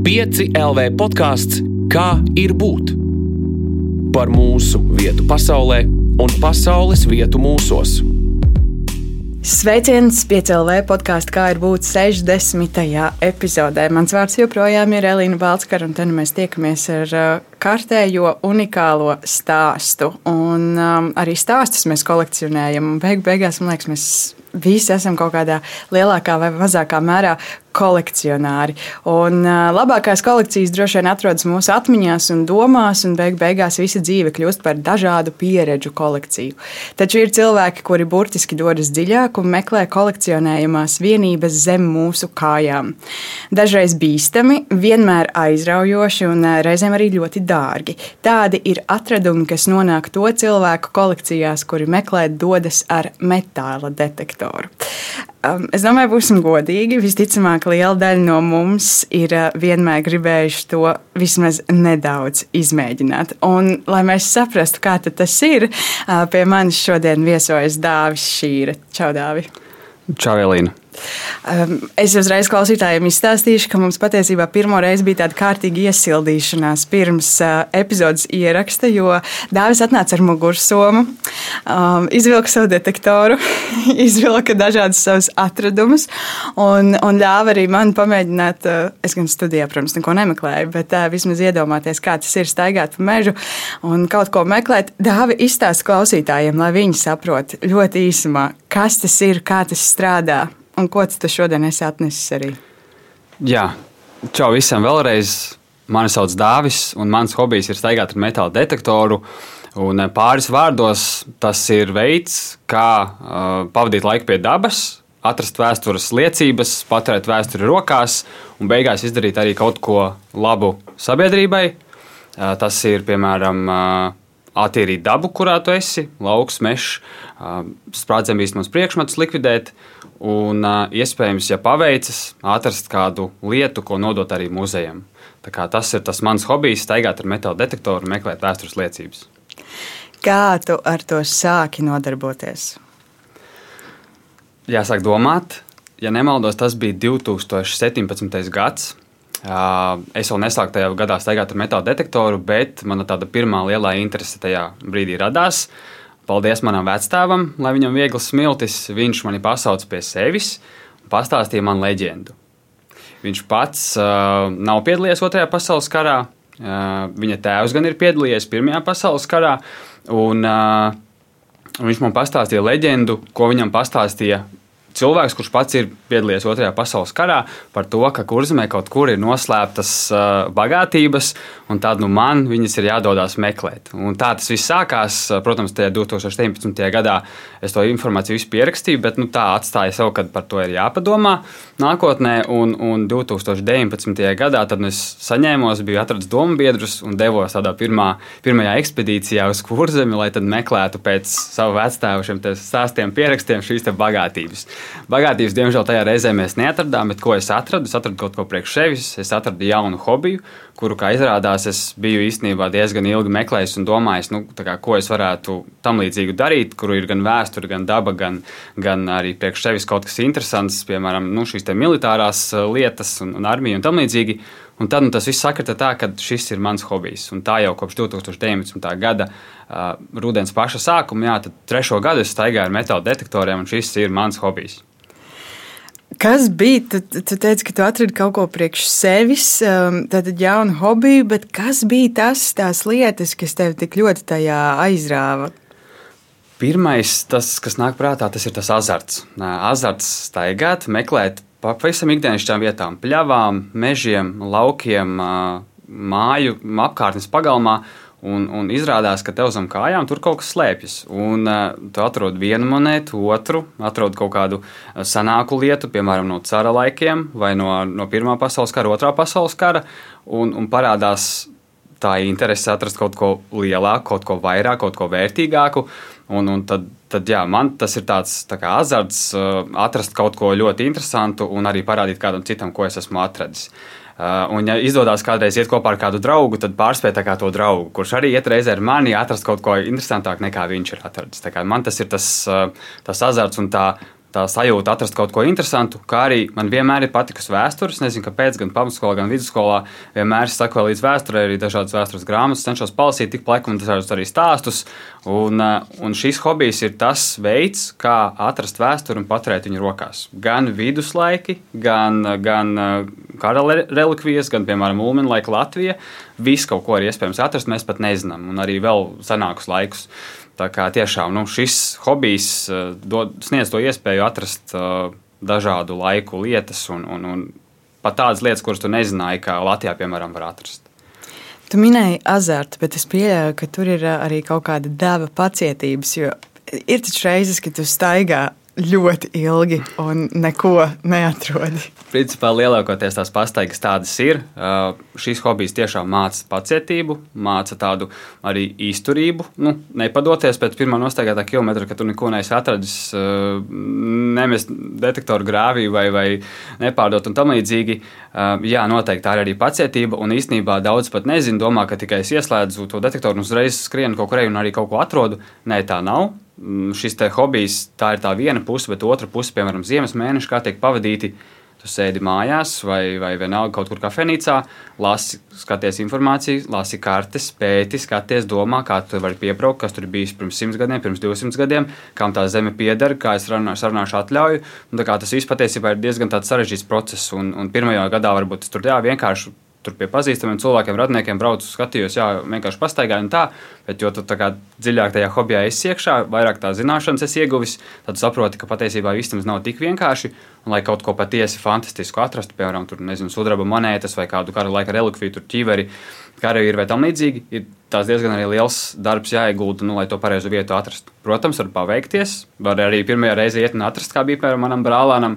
5 LV podkāsts Kā ir būt? Par mūsu vietu pasaulē un pasaules vietu mūsos. Sveiciens PCLV podkāstā, kā ir būt 60. epizodē. Mans vārds joprojām ir Elīna Balskara, un tad mēs tiekamies ar uh, kārtējo unikālo stāstu. Un um, arī stāstus mēs kolekcionējam. Beig beigās, man liekas, mēs visi esam kaut kādā lielākā vai mazākā mērā kolekcionāri. Un uh, labākās kolekcijas droši vien atrodas mūsu atmiņās un domās, un beig beigās visa dzīve kļūst par dažādu pieredžu kolekciju. Taču ir cilvēki, kuri burtiski dodas dziļāk un meklē kolekcionējamās vienības zem mūsu kājām. Dažreiz bīstami, vienmēr aizraujoši un uh, reizēm arī ļoti dārgi. Tādi ir atradumi, kas nonāk to cilvēku kolekcijās, kuri meklē dodas ar metāla detektoru. Um, es domāju, būsim godīgi. Visticamāk, liela daļa no mums ir uh, vienmēr gribējuši to vismaz nedaudz izmēģināt. Un, lai mēs saprastu, kā tas ir, uh, pie manis šodien viesojas Dāvis Šīra. Čau, Dāvi! Čau, Elīna! Um, es uzreiz klausītājiem izstāstīšu, ka mums patiesībā pirmo reizi bija tāda kārtīga iesildīšanās pirms uh, epizodes ieraksta, jo Dāvis atnāca ar mugursomu, um, izvilka savu detektoru, izvilka dažādas savas atradumus un, un ļāva arī man pamēģināt, uh, es gan studijā, protams, neko nemeklēju, bet uh, vismaz iedomāties, kā tas ir staigāt pa mežu un kaut ko meklēt. Dāvi izstāsta klausītājiem, lai viņi saprot ļoti īsumā, kas tas ir, kā tas strādā. Un ko tu šodien esi atnesis arī? Jā, čau visiem vēlreiz. Mani sauc Dāvis, un mans hobijs ir staigāt ar metāla detektoru. Un eh, pāris vārdos tas ir veids, kā uh, pavadīt laiku pie dabas, atrast vēstures liecības, paturēt vēsturi rokās un beigās izdarīt arī kaut ko labu sabiedrībai. Uh, tas ir piemēram uh, attīrīt dabu, kurā tu esi, lauks, mežs, sprādzienbīstamos priekšmetus likvidēt. Un, iespējams, ja paveicas, atrast kādu lietu, ko nodot arī muzejam. Tas ir tas mans hobijs, staigāt ar metāla detektoru un meklēt vēstures liecības. Kā tu ar to sāki nodarboties? Jāsāk domāt, ja nemaldos, tas bija 2017. gads. Es vēl nesāku tajā gadā staigāt ar metāla detektoru, bet mana tāda pirmā lielā interese tajā brīdī radās. Paldies manam vecstāvam, lai viņam viegls smiltis. Viņš mani pasauca pie sevis un pastāstīja man leģendu. Viņš pats uh, nav piedalījies Otrajā pasaules karā. Uh, viņa tēvs gan ir piedalījies Pirmajā pasaules karā. Un, uh, viņš man pastāstīja leģendu, ko viņam pastāstīja cilvēks, kurš pats ir piedalījies Otrajā pasaules karā, par to, ka kurzemē kaut kur ir noslēptas uh, bagātības, un tad nu, man viņas ir jādodas meklēt. Un tā tas viss sākās. Protams, tajā 2017. gadā es to informāciju pierakstīju, bet nu, tā atstāja sev, ka par to ir jāpadomā nākotnē. Un, un 2019. gadā es saņēmos, biju atradzis domu biedrus un devos tādā pirmā, pirmajā ekspedīcijā uz kurzemi, lai meklētu pēc savu vecstāvu šiem stāstiem, pierakstiem šīs bagātības. Bagātības, diemžēl, tajā reizē mēs neatradām, bet ko es atradu? Es atradu kaut ko priekš sevis, es atradu jaunu hobiju, kuru, kā izrādās, es biju īstenībā diezgan ilgi meklējis un domājis, nu, kā, ko es varētu tam līdzīgu darīt, kuru ir gan vēsture, gan daba, gan, gan arī priekš sevis kaut kas interesants, piemēram, nu, šīs militārās uh, lietas un, un armija un tam līdzīgi. Un tad nu, tas viss sakrita tā, ka šis ir mans hobijs. Un tā jau kopš 2019. gada uh, rudens paša sākuma, jā, tad trešo gadu es staigāju ar metāla detektoriem, un šis ir mans hobijs. Kas bija? Tu, tu teici, ka tu atradi kaut ko priekš sevis, tādu jaunu hobiju, bet kas bija tas, tās lietas, kas tev tik ļoti tajā aizrāva? Pirmais, tas, kas nāk prātā, tas ir tas azarts. Azarts staigāt, meklēt pavisam ikdienišķām vietām, pļavām, mežiem, laukiem, māju apkārtnes pagalmā Un, un izrādās, ka tev zem kājām tur kaut kas slēpjas. Un uh, tu atrod vienu monētu, otru, atrod kaut kādu senāku lietu, piemēram, no cara laikiem vai no, no Pirmā pasaules kara, Otrā pasaules kara, un, un parādās tā interese atrast kaut ko lielāku, kaut ko vairāk, kaut ko vērtīgāku. Un, un tad, tad jā, man tas ir tāds tā kā azarts, uh, atrast kaut ko ļoti interesantu un arī parādīt kādam citam, ko es esmu atradis. Uh, un, ja izdodas kādreiz iet kopā ar kādu draugu, tad pārspēt to draugu, kurš arī iet reizē ar mani atrast kaut ko interesantāku nekā viņš ir atradzis. Man tas ir tas, uh, tas azarts un tā tā sajūta atrast kaut ko interesantu, kā arī man vienmēr ir patikusi vēsture. Es nezinu, kāpēc, gan pamatskolā, gan vidusskolā vienmēr sakoju līdz vēsturei, arī dažādas vēstures grāmatas, cenšos palasīt, tik pleku un dažādus arī stāstus. Un, eh, un šis hobijs ir tas veids, kā atrast vēsturi un paturēt viņu rokās. Gan viduslaiki, gan, gan eh, kara relikvijas, gan, piemēram, Ulmina laika Latvija. Visu kaut ko ir iespējams atrast, mēs pat nezinām, un arī vēl senākus laikus. Tā kā tiešām nu, šis hobijs uh, dod, sniedz to iespēju atrast uh, dažādu laiku lietas un, un, un pat tādas lietas, kuras tu nezināji, kā Latvijā, piemēram, var atrast. Tu minēji azartu, bet es pieļauju, ka tur ir arī kaut kāda deva pacietības. Jo ir taču reizes, kad tu staigā ļoti ilgi un neko neatrodi. Principā lielākoties tās pastaigas tādas ir. Uh, šīs hobijas tiešām māca pacietību, māca tādu arī izturību. Nu, nepadoties pēc pirmā nostaigātā kilometra, ka tu neko neesi atradis, uh, nemest detektoru grāvī vai, vai nepārdot un tam līdzīgi. Uh, jā, noteikti tā ir arī pacietība. Un īstenībā daudz pat nezinu, domā, ka tikai es ieslēdzu to detektoru un uzreiz skrienu kaut kur eju un arī kaut ko atrodu. Nē, tā nav Mm, šis hobijs, tā ir tā viena puse, bet otra puse, piemēram, ziemas mēneši, kā tiek pavadīti. Tu sēdi mājās vai, vai vienalga kaut kur kafejnīcā, lasi, skaties informāciju, lasi kartes, pēti, skaties, domā, kā tu vari piebraukt, kas tur bijis pirms 100 gadiem, pirms 200 gadiem, kam tā zeme pieder, kā es runāšu, sarunāšu atļauju. Un, tas viss patiesībā ir diezgan sarežģīts process. Un, un pirmajā gadā varbūt tas tur jā, vienkārši tur pie pazīstamiem cilvēkiem, radniekiem braucu, skatījos, jā, vienkārši pastaigāju un tā. Bet, jo tu kā dziļāk tajā hobijā esi iekšā, vairāk tā zināšanas esi ieguvis, tad saproti, ka patiesībā viss nav tik vienkārši. Un, lai kaut ko patiesi fantastisku atrastu, piemēram, tur, nezinu, sudraba monētas vai kādu kara laika relikviju, tur ķiveri, karavīri vai tam līdzīgi, ir tās diezgan liels darbs jāiegulda, nu, lai to pareizo vietu atrastu. Protams, var paveikties, var arī pirmajā reizē iet un atrast, kā bija piemēram manam brālēnam,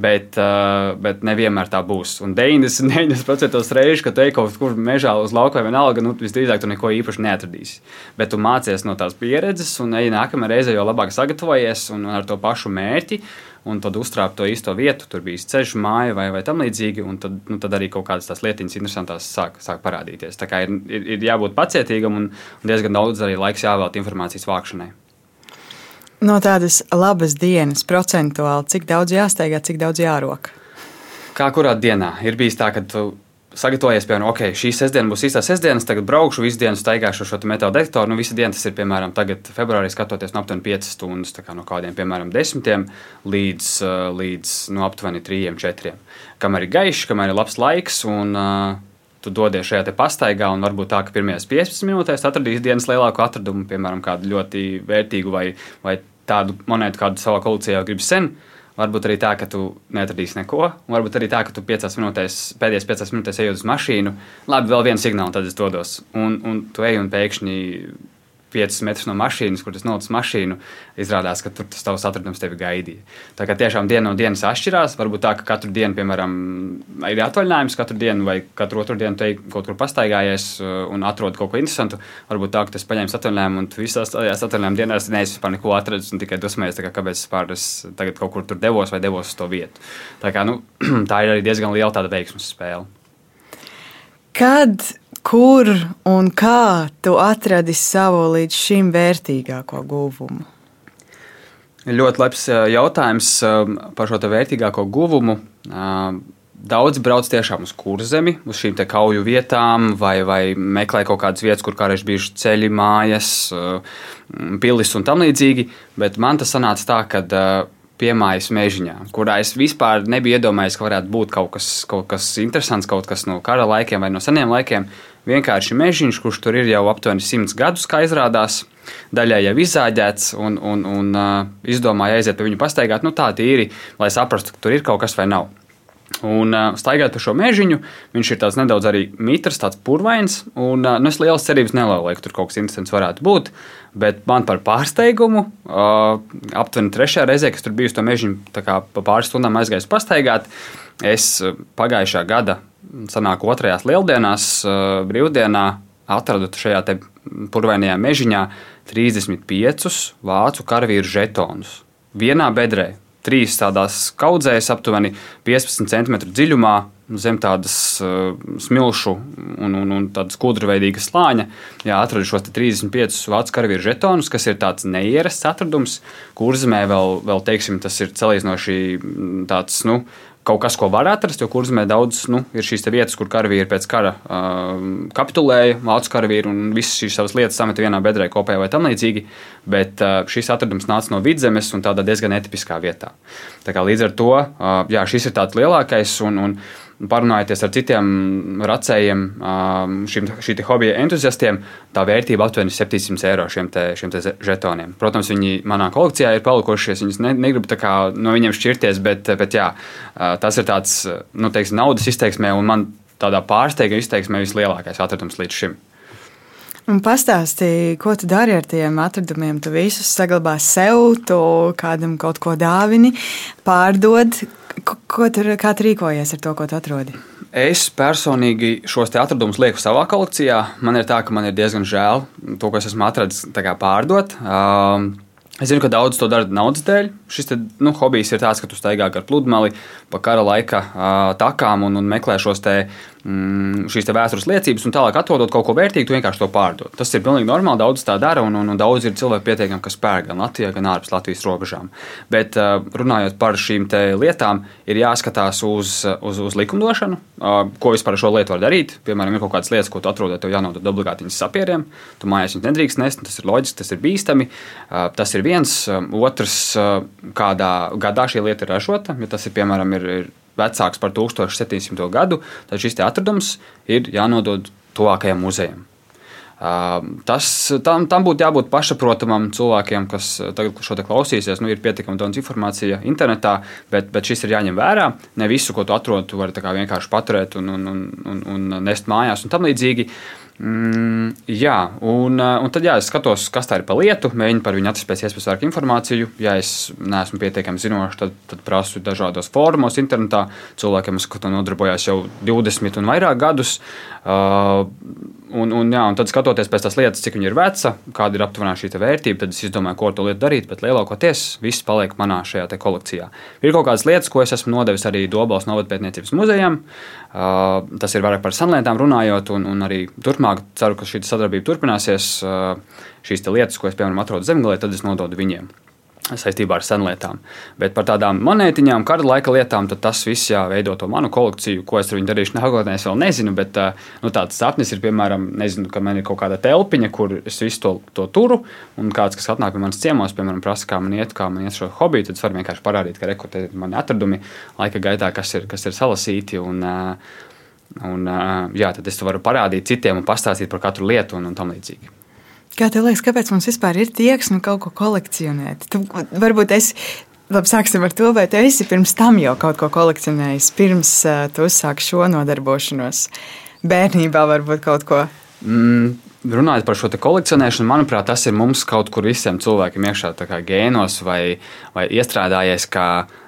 bet, uh, bet nevienmēr tā būs. Un 99% reižu, kad ej kaut kur mežā uz lauka vai vienalga, nu, visdrīzāk tu neko īpaši neatradīsi. Bet tu mācies no tās pieredzes un ej nākamajā reizē jau labāk sagatavojies un ar to pašu mērķi un tad uztrāpt to īsto vietu, tur bija ceļš, māja vai, vai tam līdzīgi, un tad, nu, tad arī kaut kādas tās lietiņas interesantas sāk, sāk parādīties. Tā kā ir, ir, ir jābūt pacietīgam un, un diezgan daudz arī laiks jāvēlta informācijas vākšanai. No tādas labas dienas procentuāli, cik daudz jāsteigā, cik daudz jārok? Kā kurā dienā? Ir bijis tā, ka tu sagatavojies, piemēram, ok, šī sestdiena būs īstā sestdiena, tagad braukšu visu dienu, staigāšu šo metāla detektoru. Nu, visa diena tas ir, piemēram, tagad februārī skatoties no aptuveni 5 stundas, kā no kādiem, piemēram, 10 līdz, līdz no nu, aptuveni 3, 4. Kamēr ir gaišs, kamēr ir labs laiks. Un, uh, Tu dodies šajā pastaigā, un varbūt tā, ka pirmajās 15 minūtēs atradīs dienas lielāko atradumu, piemēram, kādu ļoti vērtīgu vai, vai tādu monētu, kādu savā kolekcijā gribas sen. Uh, Varbūt arī tā, ka tu neatradīsi neko. Varbūt arī tā, ka tu piecās minūtēs, pēdējās piecās minūtēs ejot uz mašīnu. Labi, vēl viens signāls, tad es dodos. Un, un tu ej un pēkšņi 5 metrus no mašīnas, kur tas nolicis mašīnu, izrādās, ka tur tas tavs atradums tevi gaidīja. Tā kā tiešām diena no dienas atšķirās. Varbūt tā, ka katru dienu, piemēram, ir atvaļinājums, katru dienu vai katru otru dienu te kaut kur pastaigājies uh, un atrod kaut ko interesantu. Varbūt tā, ka tas paņēmis atvaļinājumu un visās tajās atvaļinājuma dienās neesi par neko atradis un tikai dusmējies, kā, kāpēc es tagad kaut kur tur devos vai devos uz to vietu. Tā, kā, nu, tā ir arī diezgan liela tāda veiksmes spēle. Kad Kur un kā tu atradi savu līdz šim vērtīgāko guvumu? Ļoti labs jautājums par šo vērtīgāko guvumu. Daudz brauc tiešām uz kurzemi, uz šīm kauju vietām, vai, vai meklē kaut kādas vietas, kur kādreiz bijuši ceļi, mājas, pilis un tam līdzīgi. Bet man tas sanāca tā, ka piemājas mežiņā, kurā es vispār nebiju iedomājies, ka varētu būt kaut kas, kaut kas interesants, kaut kas no kara laikiem vai no seniem laikiem vienkārši mežiņš, kurš tur ir jau aptuveni simts gadus, kā izrādās. Daļai jau izzāģēts, un, un, un uh, izdomāja aiziet pa viņu pastaigāt, nu tā tīri, lai saprastu, ka tur ir kaut kas vai nav. Un uh, staigājot pa šo mežiņu, viņš ir tāds nedaudz arī mitrs, tāds purvains. Un, uh, nu, es lielas cerības nelieku, ka tur kaut kas interesants varētu būt. Bet man par pārsteigumu, uh, aptuveni trešajā reizē, kad tur biju uz to mežiņu, kā pa pāris stundām aizgājis pastaigāt, es pagājušā gada sanāk otrajās lieldienās, brīvdienā, atradu šajā purvainajā mežiņā 35 vācu karavīru žetonus. Vienā bedrē, trīs tādās kaudzēs, aptuveni 15 cm dziļumā, zem tādas uh, smilšu un, un, un tādas kūdrveidīgas slāņa. Jā, atradu šos 35 vācu karavīru žetonus, kas ir tāds neierasts atradums. Kurzemē vēl, vēl teiksim, tas ir salīdzinoši tāds. Nu, kaut kas, ko var atrast, jo kurzemē daudz nu, ir šīs vietas, kur karavīri pēc kara uh, kapitulēja, vācu karavīri un visas šīs savas lietas sameta vienā bedrē kopējā vai tam līdzīgi. Bet uh, šis atradums nāca no vidzemes un tādā diezgan netipiskā vietā. Tā kā līdz ar to uh, jā, šis ir tāds lielākais. Un, un, Parunājoties ar citiem racējiem, šim, šī hobija entuziastiem, tā vērtība aptuveni 700 eiro šiem, te, šiem te žetoniem. Protams, viņi manā kolekcijā ir palikušies. Viņus ne, negribu no viņiem šķirties, bet, bet jā, tas ir tāds nu, teiksim, naudas izteiksmē un man tādā pārsteiguma izteiksmē vislielākais atradums līdz šim. Un pastāstīji, ko tu dari ar tiem atradumiem. Tu visus saglabā sev, tu kādam kaut ko dāvini, pārdod. Ko, tur, rīkojies ar to, ko tu atrodi? Es personīgi šos atradumus lieku savā kolekcijā. Man ir tā, ka man ir diezgan žēl to, ko es esmu atradis, pārdot. Um, Es zinu, ka daudz to dara naudas dēļ. Šis te, nu, hobijs ir tāds, ka tu staigā ar pludmali pa kara laika uh, takām un, un meklē šos te mm, šīs vēstures liecības, un tālāk atrodot kaut ko vērtīgu, tu vienkārši to pārdod. Tas ir pilnīgi normāli, daudz tā dara, un, un, un daudz ir cilvēku pietiekami, kas pērk gan Latvijā, gan ārpus Latvijas robežām. Bet uh, runājot par šīm lietām, ir jāskatās uz, uz, uz likumdošanu, uh, ko vispār ar šo lietu var darīt. Piemēram, ir kaut kādas lietas, ko tu atrod, tev jānodod obligāti viņas sapieriem, tu mājās viņas nedrīkst nest, tas ir loģiski, tas ir bīstami. Uh, tas ir viens, otrs, kādā gadā šī lieta ir ražota, ja tas ir piemēram ir, ir vecāks par 1700 gadu, tad šis atradums ir jānodod tuvākajam muzejam. Tas, tam, tam būtu jābūt pašsaprotamam cilvēkiem, kas tagad šo klausīsies. Nu, ir pietiekami daudz informācijas internetā, bet, bet šis ir jāņem vērā. Ne visu, ko tu atrod, tu vari vienkārši paturēt un, un, un, un nest mājās un tam līdzīgi. Uh, Mm, jā, un, eh, un tad jā, es skatos, kas tā ir par lietu, mēģinu par viņu atrast pēc iespējas vairāk informāciju. Ja es neesmu pietiekami zinošs, tad, tad prasu dažādos fórumos, internetā. Cilvēkiem, kas to nodarbojās jau 20 un vairāk gadus. Uh, un, un, jā, un tad skatoties pēc tās lietas, cik viņa ir veca, kāda ir aptuveni šī vērtība, tad es izdomāju, ko ar to lietu darīt. Bet lielākoties viss paliek manā šajā kolekcijā. Ir kaut kādas lietas, ko es esmu nodevis arī Dobals Novatpētniecības muzejam. Uh, tas ir vairāk par senlietām runājot, un, un arī turpmāk ceru, ka šī sadarbība turpināsies. Šīs lietas, ko es piemēram atrodu zemgālē, tad es nododu viņiem saistībā ar senlietām. Bet par tādām monētiņām, kara laika lietām, tas viss jā, veido to manu kolekciju. Ko es ar viņu darīšu nākotnē, es vēl nezinu. Bet nu, tāds sapnis ir, piemēram, nezinu, ka man ir kaut kāda telpiņa, kur es visu to, to turu. Un kāds, kas atnāk pie manas ciemos, piemēram, prasa, kā man iet, kā man iet šo hobiju, tad es varu vienkārši parādīt, ka rekrutē mani atradumi laika gaitā, kas ir, kas ir salasīti. Un, un, jā, tad es varu parādīt citiem un pastāstīt par katru lietu un, un tam līdzīgi. Kā tev liekas, kāpēc mums vispār ir tieksme kaut ko kolekcionēt? Tu, varbūt es, labi, sāksim ar to, vai tu esi pirms tam jau kaut ko kolekcionējis, pirms uh, tu uzsāki šo nodarbošanos? Bērnībā varbūt kaut ko. Mm. Runājot par šo kolekcionēšanu, manuprāt, tas ir mums kaut kur visiem cilvēkiem iekšā gēnos vai, vai iestrādājies, kā uh,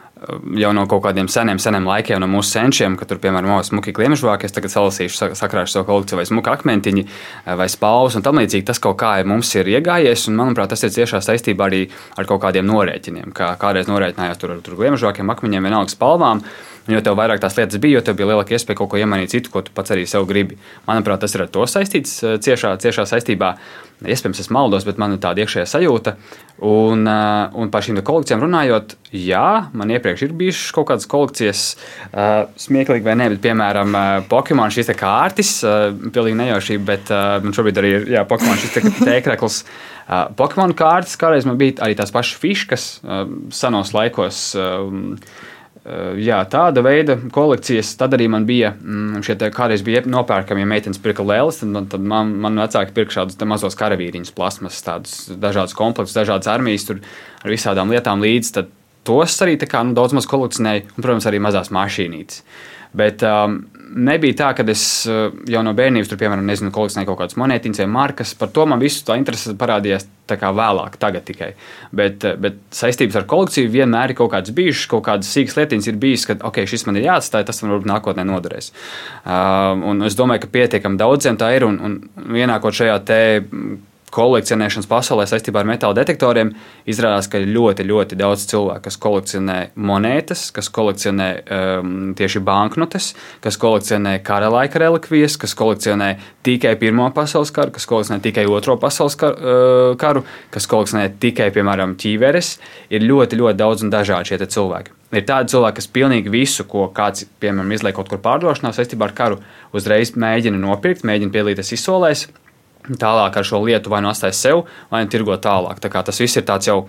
jau no kaut kādiem seniem, seniem laikiem, no mūsu senčiem, ka tur, piemēram, ir smuki kliemžvāki, es tagad salasīšu, sakrāšu savu kolekciju vai smuka akmentiņi vai spālus un tam līdzīgi. Tas kaut kā ir mums ir iegājies, un manuprāt, tas ir ciešā saistībā arī ar kaut kādiem norēķiniem. Kā kādreiz norēķinājās tur ar kliemžvākiem, akmeņiem, vienalga spalvām. Un jo vairāk tās lietas bija, jo tev bija lielāka iespēja kaut ko iemainīt citu, ko tu pats arī sev gribi. Manuprāt, tas ir ar to saistīts ciešā, ciešā saistībā. Iespējams, es maldos, bet man ir tāda iekšējā sajūta. Un, uh, un par šīm kolekcijām runājot, jā, man iepriekš ir bijušas kaut kādas kolekcijas, uh, smieklīgi vai nē, bet, piemēram, uh, Pokemon šīs kārtas, uh, pilnīgi nejaušība, bet uh, man šobrīd arī ir jā, Pokemon šis tēkrekls. Uh, Pokemon kārtas, kādreiz man bija arī tās pašas fiškas uh, senos laikos. Uh, Eh, jā, tāda veida kolekcijas. Tad arī man bija mm, šie kādreiz bija nopērkami, ja meitenes pirka lēlas, tad, tad man, man vecāki pirka šādus mazos karavīriņus, plasmas, tādus dažādus komplektus, dažādas armijas tur ar visādām lietām līdzi. Tad tos arī kā, nu, daudz maz kolekcionēju, un, protams, arī mazās mašīnītes. Bet um, nebija tā, ka es uh, jau no bērnības tur, piemēram, nezinu, kolekcionēju kaut kādas monētiņas vai markas. Par to man visu tā interese parādījās vēlāk, tagad tikai. Bet, uh, bet saistības ar kolekciju vienmēr ir kaut kādas bijušas, kaut kādas sīkas lietiņas ir bijis, ka ok, šis man ir jāatstāj, tas man varbūt nākotnē noderēs. Uh, un es domāju, ka pietiekami daudziem tā ir un, un ienākot šajā te kolekcionēšanas pasaulē saistībā ar metāla detektoriem izrādās, ka ir ļoti, ļoti daudz cilvēku, kas kolekcionē monētas, kas kolekcionē um, tieši banknotes, kas kolekcionē kara laika relikvijas, kas kolekcionē tikai Pirmā pasaules karu, kas kolekcionē tikai Otro pasaules karu, uh, karu kas kolekcionē tikai, piemēram, ķīveres. Ir ļoti, ļoti daudz un dažādi šie cilvēki. Ir tādi cilvēki, kas pilnīgi visu, ko kāds, piemēram, izliek kaut kur pārdošanā saistībā ar karu, uzreiz mēģina nopirkt, mēģina piedalīties izsolēs tālāk ar šo lietu vai nu atstāj sev, vai nu tirgo tālāk. Tā tas viss ir tāds jau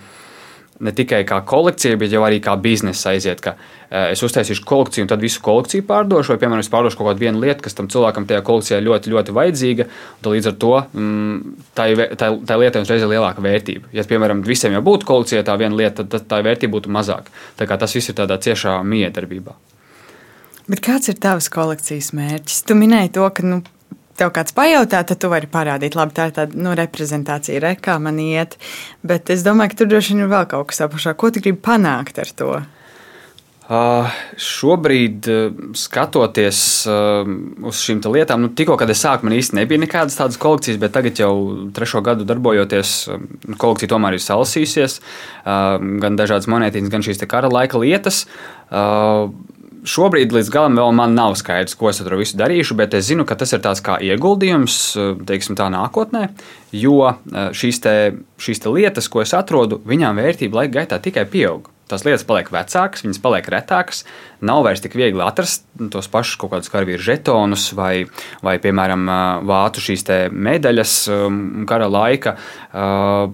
ne tikai kā kolekcija, bet arī kā biznesa aiziet. Ka, uh, es uztaisīšu kolekciju, un tad visu kolekciju pārdošu, vai, piemēram, es pārdošu kaut kādu lietu, kas tam cilvēkam tajā kolekcijā ļoti, ļoti vajadzīga. Līdz ar to mm, tā, tā, tā lieta uzreiz ir lielāka vērtība. Ja, piemēram, visiem jau būtu kolekcijā tā viena lieta, tad, tad tā vērtība būtu mazāka. Tas viss ir tādā ciešā miedarbībā. Bet kāds ir tavs kolekcijas mērķis? Tu minēji to, ka nu, tev kāds pajautā, tad tu vari parādīt, labi, tā ir tāda nu, reprezentācija, re, kā man iet. Bet es domāju, ka tur droši vien ir vēl kaut kas apakšā. Ko tu gribi panākt ar to? Uh, šobrīd, uh, skatoties uh, uz šīm lietām, nu, tikko, kad es sāku, man īstenībā nebija nekādas tādas kolekcijas, bet tagad jau trešo gadu darbojoties, uh, kolekcija tomēr ir salasījusies. Uh, gan dažādas monētiņas, gan šīs kara laika lietas. Uh, šobrīd līdz galam vēl man nav skaidrs, ko es ar to visu darīšu, bet es zinu, ka tas ir tāds kā ieguldījums, teiksim, tā nākotnē, jo eh, šīs, te, šīs te lietas, ko es atrodu, viņām vērtība laika gaitā tikai pieaug. Tās lietas paliek vecākas, viņas paliek retākas, nav vairs tik viegli atrast tos pašus kaut kādus karavīru žetonus vai, vai piemēram, eh, vācu šīs medaļas kara laika uh,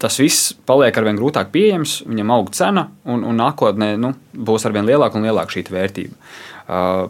tas viss paliek arvien grūtāk pieejams, viņam aug cena, un, un nākotnē nu, būs arvien lielāka un lielāka šī vērtība.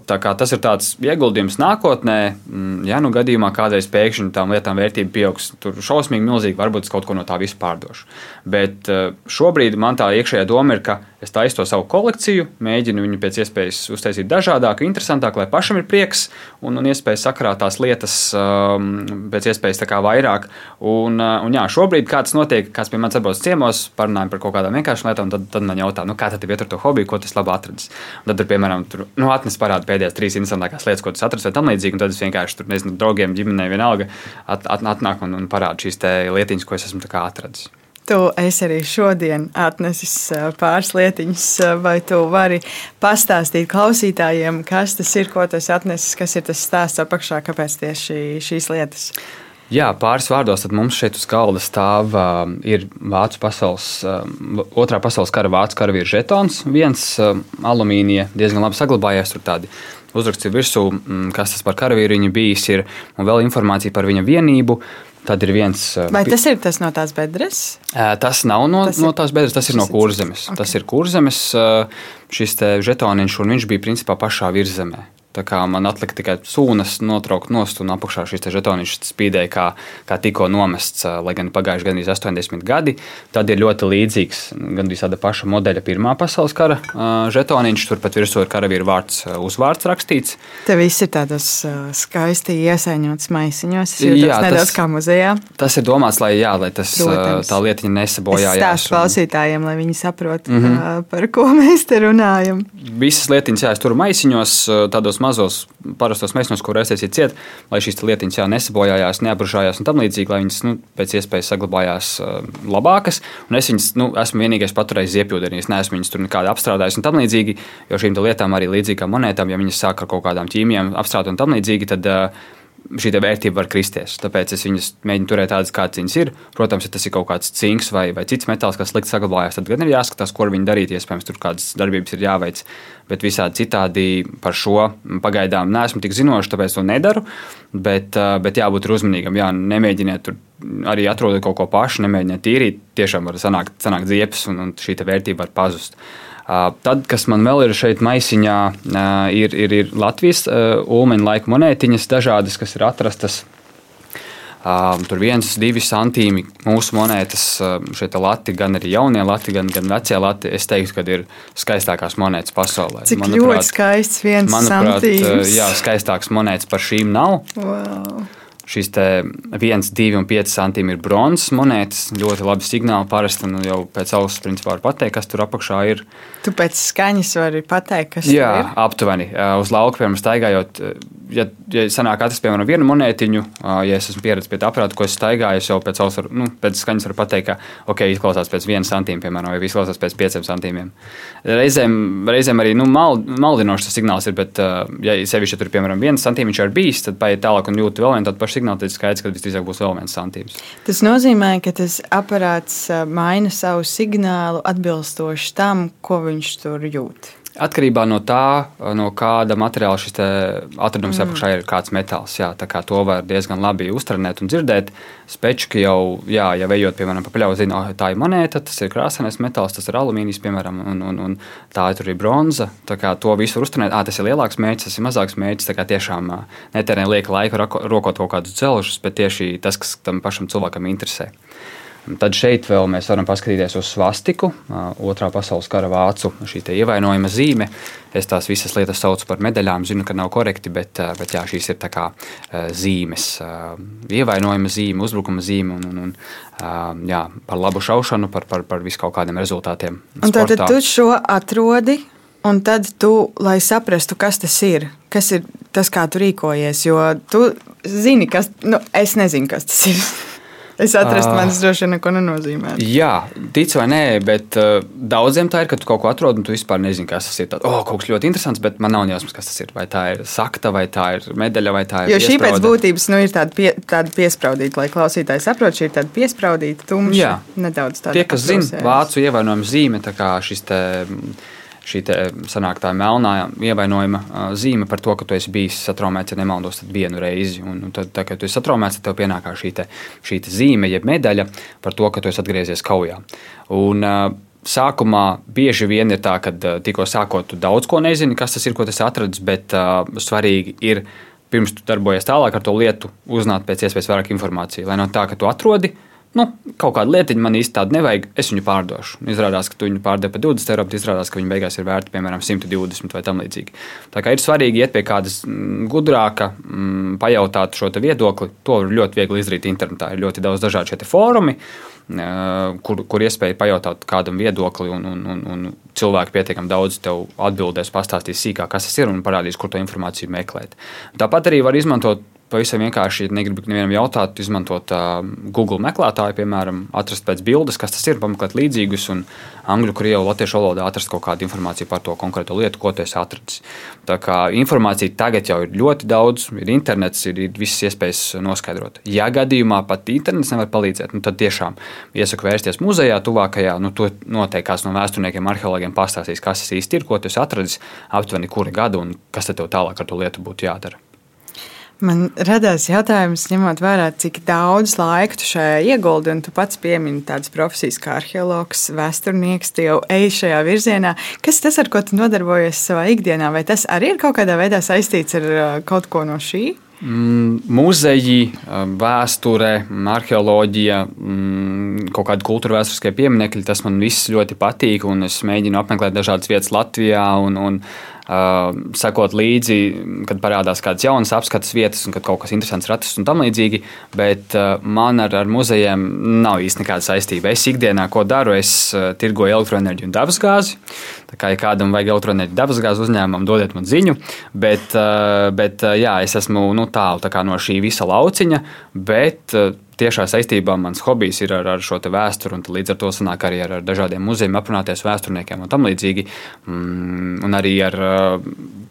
Tas ir tāds ieguldījums nākotnē. Mm, ja nu gadījumā kādreiz pēkšņi tām lietām vērtība pieaugs, tur šausmīgi milzīgi, varbūt es kaut ko no tā visu pārdošu. Bet šobrīd man tā iekšējā doma ir, ka es taisu to savu kolekciju, mēģinu viņu pēc iespējas uztaisīt dažādāku, interesantāku, lai pašam ir prieks un, un iespēja sakrāt tās lietas um, pēc iespējas vairāk. Un, un jā, šobrīd kāds notiek, kāds pie manis atbrauc ciemos, parunājam par kaut kādām vienkāršām lietām, tad, tad man jautā, nu, kā tad ir to hobiju, ko tas labi atradis. Un tad, tur, piemēram, tur, nu, atnes parāda pēdējās trīs interesantākās lietas, ko tas atrast vai tam līdzīgi, un tad es vienkārši tur, nezinu, draugiem, ģimenei vienalga at, at, atnāk un, un parāda šīs lietiņas, ko es esmu atradis. Tu esi arī šodien atnesis pāris lietiņas, vai tu vari pastāstīt klausītājiem, kas tas ir, ko tas atnesis, kas ir tas stāsts apakšā, kāpēc tieši šīs lietas? Jā, pāris vārdos mums šeit uz galda stāv uh, Vācu pasaules, uh, otrā pasaules kara vācu karavīru žetons. Viens uh, alumīnija diezgan labi saglabājies, tur tādi uzraksti virsū, mm, kas tas par karavīru viņa bijis, ir, un vēl informācija par viņa vienību. Tad ir viens. Vai tas ir tas no tās bedres? Tas nav no, tas no tās bedres, tas ir no kurzemes. Okay. Tas ir kurzemes šis žetoniņš, un viņš bija principā pašā virzemē. Tā kā man atlika tikai sūnas notraukt nost, un apakšā šis žetoniņš spīdēja, kā, kā tikko nomests, lai gan pagājuši gandrīz 80 gadi. Tad ir ļoti līdzīgs, gandrīz tāda paša modeļa Pirmā pasaules kara žetoniņš. Turpat virsū ir karavīra vārds, uzvārds rakstīts. Te viss ir tādos skaisti iesaņots maisiņos. Es jūtos jā, nedaudz kā muzejā. Tas ir domāts, lai, jā, lai tas, Protams. tā lietiņa nesabojājās. Stāstu klausītājiem, lai viņi saprot, mm -hmm. par ko mēs te runājam. Visas lietiņas jāiztur maisiņos, tādos mazos parastos mēsnos, kur ir ciet, lai šīs lietiņas jā, nesabojājās, neaprušājās un tam līdzīgi, lai viņas nu, pēc iespējas saglabājās uh, labākas. Un es viņas nu, esmu vienīgais paturējis iepildījis, es neesmu viņas tur nekādi apstrādājis un tam līdzīgi, jo šīm lietām arī līdzīgi kā monētām, ja viņas sāk ar kaut kādām ķīmijām apstrādāt un tam līdzīgi, tad uh, šī vērtība var kristies. Tāpēc es viņas mēģinu turēt tādas, kādas viņas ir. Protams, ja tas ir kaut kāds cinks vai, vai cits metāls, kas slikti saglabājās, tad gan ir jāskatās, ko viņi darīt. Iespējams, tur kādas darbības ir jāveic. Bet visādi citādi par šo pagaidām neesmu tik zinošs, tāpēc to nedaru. Bet, bet jābūt uzmanīgam. Jā, nemēģiniet tur arī atrodot kaut ko pašu, nemēģiniet tīrīt. Tiešām var sanākt, sanākt ziepes un, un šī vērtība var pazust. Tad, kas man vēl ir šeit maisiņā, ir, ir, ir Latvijas ulmeņa laika monētiņas, dažādas, kas ir atrastas. Tur viens, divi santīmi mūsu monētas, šeit lati, gan arī jaunie lati, gan, gan vecie lati. Es teiktu, ka ir skaistākās monētas pasaulē. Cik manuprāt, ļoti skaists viens manuprāt, santīms. Jā, skaistāks monētas par šīm nav. Wow. Šīs 1, 2 un 5 centimetri ir bronzas monētas. Ļoti labi signāli parasti. Un jau pēc augstas principā var pateikt, kas tur apakšā ir. Tu pēc skaņas vari pateikt, kas Jā, tur ir. aptuveni. Uz lauka, piemēram, staigājot, ja, ja sanāk atrast, piemēram, vienu monētiņu, ja es esmu pieredzējis pie tā aparāta, ko es staigāju, es jau pēc, ausar, nu, pēc skaņas varu pateikt, ka, ok, izklausās pēc viena centīma, piemēram, vai izklausās pēc pieciem centīmiem. Reizēm, reizēm arī nu, mal, maldinošs tas signāls ir, bet, ja sevišķi tur, piemēram, viens centīms ir bijis, tad paiet tālāk un jūt vēl vienu tādu pašu signālu, tad skaidrs, ka visdrīzāk būs vēl viens centīms. Tas nozīmē, ka tas aparāts maina savu signālu atbilstoši tam, ko viņš tur jūt. Atkarībā no tā, no kāda materiāla šis atradums mm. apakšā ir kāds metāls. Jā, tā kā to var diezgan labi uztrenēt un dzirdēt. Spečki jau, jā, ja ejot, piemēram, pa pļauju, zina, oh, tā ir monēta, tas ir krāsainais metāls, tas ir alumīnijas, piemēram, un, un, un tā ir bronza. Tā kā to visu var uztrenēt, ah, tas ir lielāks mērķis, tas ir mazāks mērķis. Tā kā tiešām netērē lieka laika rokot kaut kādus dzelžus, bet tieši tas, kas tam pašam cilvēkam interesē. Tad šeit vēl mēs varam paskatīties uz svastiku, otrā pasaules kara vācu ievainojuma zīme. Es tās visas lietas saucu par medaļām, zinu, ka nav korekti, bet, bet jā, šīs ir kā zīmes. Ievainojuma zīme, uzbrukuma zīme un, un, un jā, par labu šaušanu, par, par, par visu kaut kādiem rezultātiem. Un tad tu šo atrodi. Un tad tu, lai saprastu, kas tas ir, kas ir tas, kā tu rīkojies, jo tu zini, kas, nu, es nezinu, kas tas ir. Es atrastu, man tas droši vien neko nenozīmē. Jā, tic vai nē, bet uh, daudziem tā ir, ka tu kaut ko atrod un tu vispār nezini, kas tas ir. Tad, oh, kaut kas ļoti interesants, bet man nav jausmas, kas tas ir. Vai tā ir sakta, vai tā ir medaļa, vai tā ir. Jo šī pēc būtības nu, ir tāda, pie, tāda piespraudīta, lai klausītāji saprotu, šī ir tāda piespraudīta, tumša. Jā, nedaudz tāda. Tie, kas zina vācu ievainojuma zīme, tā kā šis te šī sanāk tā melnā ievainojuma zīme par to, ka tu esi bijis satraumēts, ja nemaldos, vienu reizi. Un, un tad, tā, kad tu esi satraumēts, tad tev pienākā šī, te, šī te zīme, jeb medaļa par to, ka tu esi atgriezies kaujā. Un, Sākumā bieži vien ir tā, ka tikko sākot, tu daudz ko nezini, kas tas ir, ko tas atradis, bet uh, svarīgi ir pirms tu darbojies tālāk ar to lietu, uzzināt pēc iespējas vairāk informācijas. Lai no tā, ka tu atrodi, uh, nu, kaut kādu lietiņu man īsti tādu nevajag, es viņu pārdošu. Izrādās, ka tu viņu pārdevi par 20 eiro, bet izrādās, ka viņa beigās ir vērta piemēram 120 vai tam līdzīgi. Tā kā ir svarīgi iet pie kādas mm, gudrāka, mm, pajautāt šo viedokli. To var ļoti viegli izdarīt internetā. Ir ļoti daudz dažādu šie fórumi, kur, kur iespēja pajautāt kādam viedokli, un, un, un, un cilvēki pietiekami daudz tev atbildēs, pastāstīs sīkāk, kas tas ir un parādīs, kur to informāciju meklēt. Tāpat arī var izmantot pavisam vienkārši, ja negribu nevienam jautāt, izmantot uh, Google meklētāju, piemēram, atrast pēc bildes, kas tas ir, pameklēt līdzīgus, un angļu, krievu, latviešu valodā atrast kaut kādu informāciju par to konkrēto lietu, ko tu esi atradis. Tā kā informācija tagad jau ir ļoti daudz, ir internets, ir, ir visas iespējas noskaidrot. Ja gadījumā pat internets nevar palīdzēt, nu, tad tiešām iesaku vērsties muzejā, tuvākajā, nu, to noteikti kāds no vēsturniekiem, arheologiem pastāstīs, kas tas īsti ir, ko tu esi atradis, aptuveni kura gada un kas tev tālāk ar to lietu būtu jādara. Man radās jautājums, ņemot vērā, cik daudz laika tu šajā ieguldi, un tu pats piemini tādas profesijas kā arheologs, vēsturnieks, tu jau ej šajā virzienā. Kas tas, ar ko tu nodarbojies savā ikdienā, vai tas arī ir kaut kādā veidā saistīts ar uh, kaut ko no šī? Mm, muzeji, uh, vēsture, arheoloģija, mm, kaut kādi kultūra vēsturiskie pieminekļi, tas man viss ļoti patīk. Es mēģinu apmeklēt dažādas vietas Latvijā un, un sekot līdzi, kad parādās kādas jaunas apskates vietas, un kad kaut kas interesants ir atrasts un tam līdzīgi. Bet man ar, ar muzejiem nav īsti nekāda saistība. Es ikdienā, ko daru, es tirgoju elektroenerģiju un dabasgāzi. Tā kā ja kādam vajag elektroenerģiju, dabasgāzes uzņēmumam, dodiet man ziņu. Bet, bet jā, es esmu nu, tālu tā no šī visa lauciņa. Bet, tiešā saistībā mans hobijs ir ar, ar šo vēsturi, un līdz ar to sanāk arī ar, ar dažādiem muzejiem, aprunāties vēsturniekiem un tam līdzīgi. Mm, un arī ar,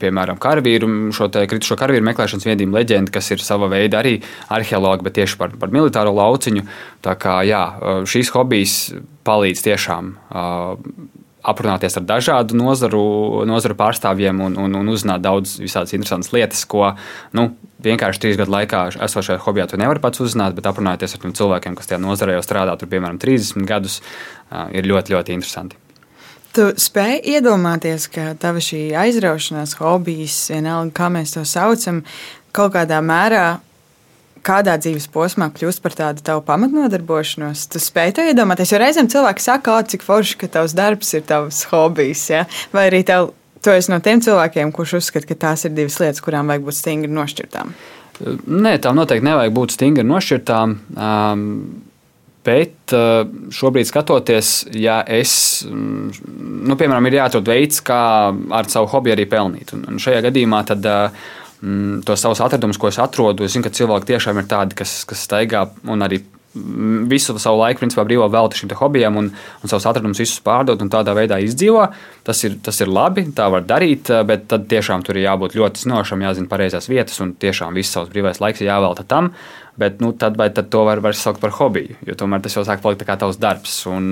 piemēram, karavīru, šo kritušo karavīru meklēšanas viedību leģendu, kas ir sava veida arī arheologi, bet tieši par, par militāro lauciņu. Tā kā jā, šīs hobijas palīdz tiešām aprunāties ar dažādu nozaru, nozaru pārstāvjiem un, un, un uzzināt daudz visādas interesantas lietas, ko nu, vienkārši trīs gadu laikā esošajā hobijā tu nevari pats uzzināt, bet aprunāties ar cilvēkiem, kas tajā nozarē jau strādā, tur, piemēram, 30 gadus, ir ļoti, ļoti interesanti. Tu spēj iedomāties, ka tava šī aizraušanās, hobijs, vienalga, kā mēs to saucam, kaut kādā mērā kādā dzīves posmā kļūst par tādu tavu pamatnodarbošanos. Tu spēj to iedomāties, jo reizēm cilvēki saka, oh, cik forši, ka tavs darbs ir tavs hobijs. Ja? Vai arī tev, tu esi no tiem cilvēkiem, kurš uzskata, ka tās ir divas lietas, kurām vajag būt stingri nošķirtām. Nē, tām noteikti nevajag būt stingri nošķirtām. Um, Bet šobrīd, skatoties, ja es, mm, nu, piemēram, ir jāatrod veids, kā ar savu hobiju arī pelnīt. Un šajā gadījumā tad, uh, tos savus atradumus, ko es atrodu, es zinu, ka cilvēki tiešām ir tādi, kas, kas staigā un arī visu savu laiku, principā, brīvo veltu šim hobijam un, un savus atradumus visus pārdot un tādā veidā izdzīvo. Tas ir, tas ir labi, tā var darīt, bet tad tiešām tur ir jābūt ļoti zinošam, jāzina pareizās vietas un tiešām viss savs brīvais laiks ir jāvelta tam. Bet nu, tad, tad to var, var saukt par hobiju, jo tomēr tas jau sāk palikt kā tavs darbs. Un,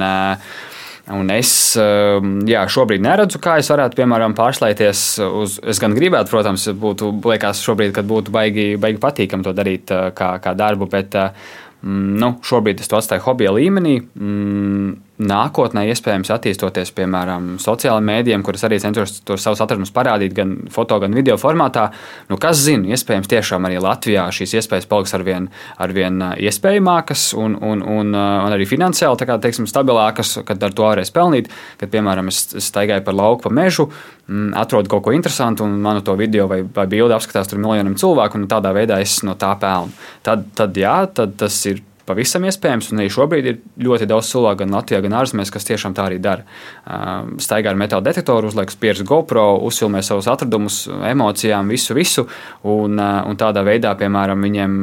Un es jā, šobrīd neredzu, kā es varētu, piemēram, pārslēgties uz. Es gan gribētu, protams, būtu, liekas, šobrīd, kad būtu baigi, baigi patīkami to darīt kā, kā darbu, bet Mm, nu, šobrīd es to atstāju hobija līmenī. Nākotnē, iespējams, attīstoties, piemēram, sociālajiem mēdījiem, kuras arī cenšos tos savus atradumus parādīt gan foto, gan video formātā. Nu, kas zina, iespējams, tiešām arī Latvijā šīs iespējas paliks arvien, arvien iespējamākas un, un, un, un arī finansiāli kā, teiksim, stabilākas, kad ar to varēs pelnīt. Kad, piemēram, es, staigāju par lauku, pa mežu, mm, atrodu kaut ko interesantu, un manu to video vai, vai bildi apskatās tur miljoniem cilvēku, un tādā veidā es no tā pelnu. Tad, tad jā, tad tas ir pavisam iespējams. Un arī šobrīd ir ļoti daudz cilvēku, gan Latvijā, gan ārzemēs, kas tiešām tā arī dara. Staigā ar metāla detektoru, uzliek spiežu GoPro, uzfilmē savus atradumus, emocijām, visu, visu. Un, un tādā veidā, piemēram, viņiem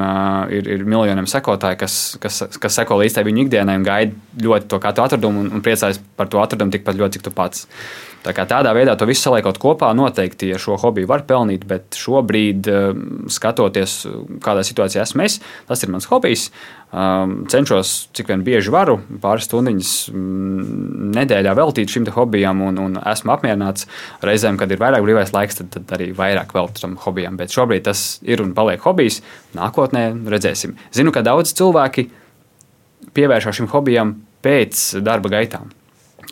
ir, ir miljoniem sekotāji, kas, kas, kas seko līdz viņu ikdienai un gaida ļoti to katru atradumu un, un priecājas par to atradumu tikpat ļoti, cik tu pats. Tā kā tādā veidā to visu saliekot kopā, noteikti ar šo hobiju var pelnīt, bet šobrīd, skatoties, kādā situācijā esmu es, tas ir mans hobijs. Um, cenšos cik vien bieži varu, pāris stundiņas mm, nedēļā veltīt šim hobijam, un, un esmu apmierināts. Reizēm, kad ir vairāk brīvais laiks, tad, tad arī vairāk veltu tam hobijam. Bet šobrīd tas ir un paliek hobijs. Nākotnē redzēsim. Zinu, ka daudz cilvēki pievēršas šim hobijam pēc darba gaitām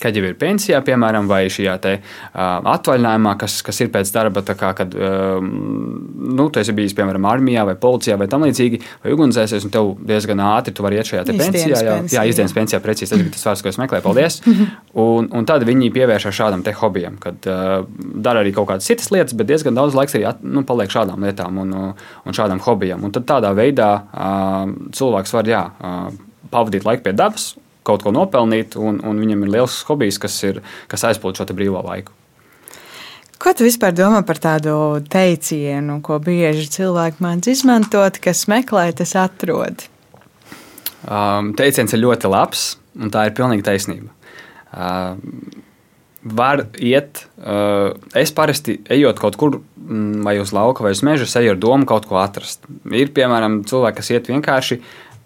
kad jau ir pensijā, piemēram, vai šajā te, uh, atvaļinājumā, kas, kas ir pēc darba, kā, kad uh, nu, tu esi bijis, piemēram, armijā vai policijā vai tam līdzīgi, vai ugunsdzēsies, un tev diezgan ātri tu vari iet šajā pensijā. Jā, jā, izdienas pensijā, precīzi tas bija tas vārds, ko es meklēju. Paldies! un, un tad viņi pievēršas šādam te hobijam, kad uh, dara arī kaut kādas citas lietas, bet diezgan daudz laiks arī at, nu, paliek šādām lietām un, un šādam hobijam. Un tad tādā veidā uh, cilvēks var jā, uh, pavadīt laiku pie dabas kaut ko nopelnīt, un, un viņam ir liels hobijs, kas, ir, kas aizpildīt šo brīvo laiku. Ko tu vispār domā par tādu teicienu, ko bieži cilvēki mēdz izmantot, kas meklē, tas atrod? Um, teiciens ir ļoti labs, un tā ir pilnīgi taisnība. Uh, var iet, uh, es parasti ejot kaut kur, mm, vai uz lauka, vai uz meža, eju ar domu kaut ko atrast. Ir piemēram cilvēki, kas iet vienkārši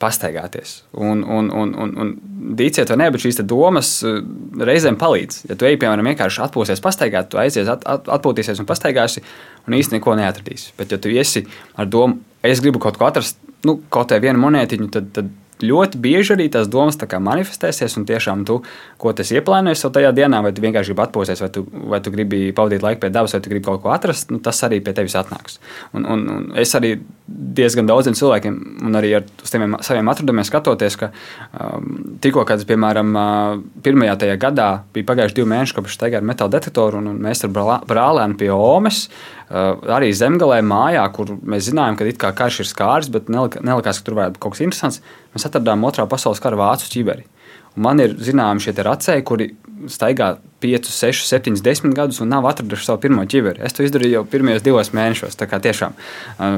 pastaigāties. Un, un, un, un, un dīciet, vai nē, bet šīs domas eh, reizēm palīdz. Ja tu ej, piemēram, vienkārši atpūsties, pastaigāt, tu aizies, at, at, atpūtīsies un pastaigāsi, un īstenībā neko neatradīsi. Bet, ja tu esi ar domu, es gribu kaut ko atrast, nu, kaut kādā vienu monētiņu, tad, tad ļoti bieži arī tās domas manifestēsies, un tiešām tu, ko tas ieplānojies jau tajā dienā, vai tu vienkārši gribi atpūsties, vai tu, vai tu gribi pavadīt laiku pie dabas, vai tu gribi kaut ko atrast, nu, tas arī pie tevis atnāks. Un, un, un es arī diezgan daudziem cilvēkiem, un arī ar saviem, saviem atradumiem skatoties, ka um, tikko, kad, piemēram, uh, pirmajā tajā gadā bija pagājuši divi mēneši, kopš staigāju ar metāla detektoru, un, un mēs ar brālēnu pie Omes. Uh, arī zemgalē, mājā, kur mēs zinājām, ka karš ir skārs, bet nelikās, ka tur varētu būt kaut kas interesants mēs atradām otrā pasaules kara vācu ķiberi. Man ir zināmi šie racēji, kuri staigā 5, 6, 7, 10 gadus un nav atraduši savu pirmo ķiveri. Es to izdarīju jau pirmajos divos mēnešos. Tiešām uh,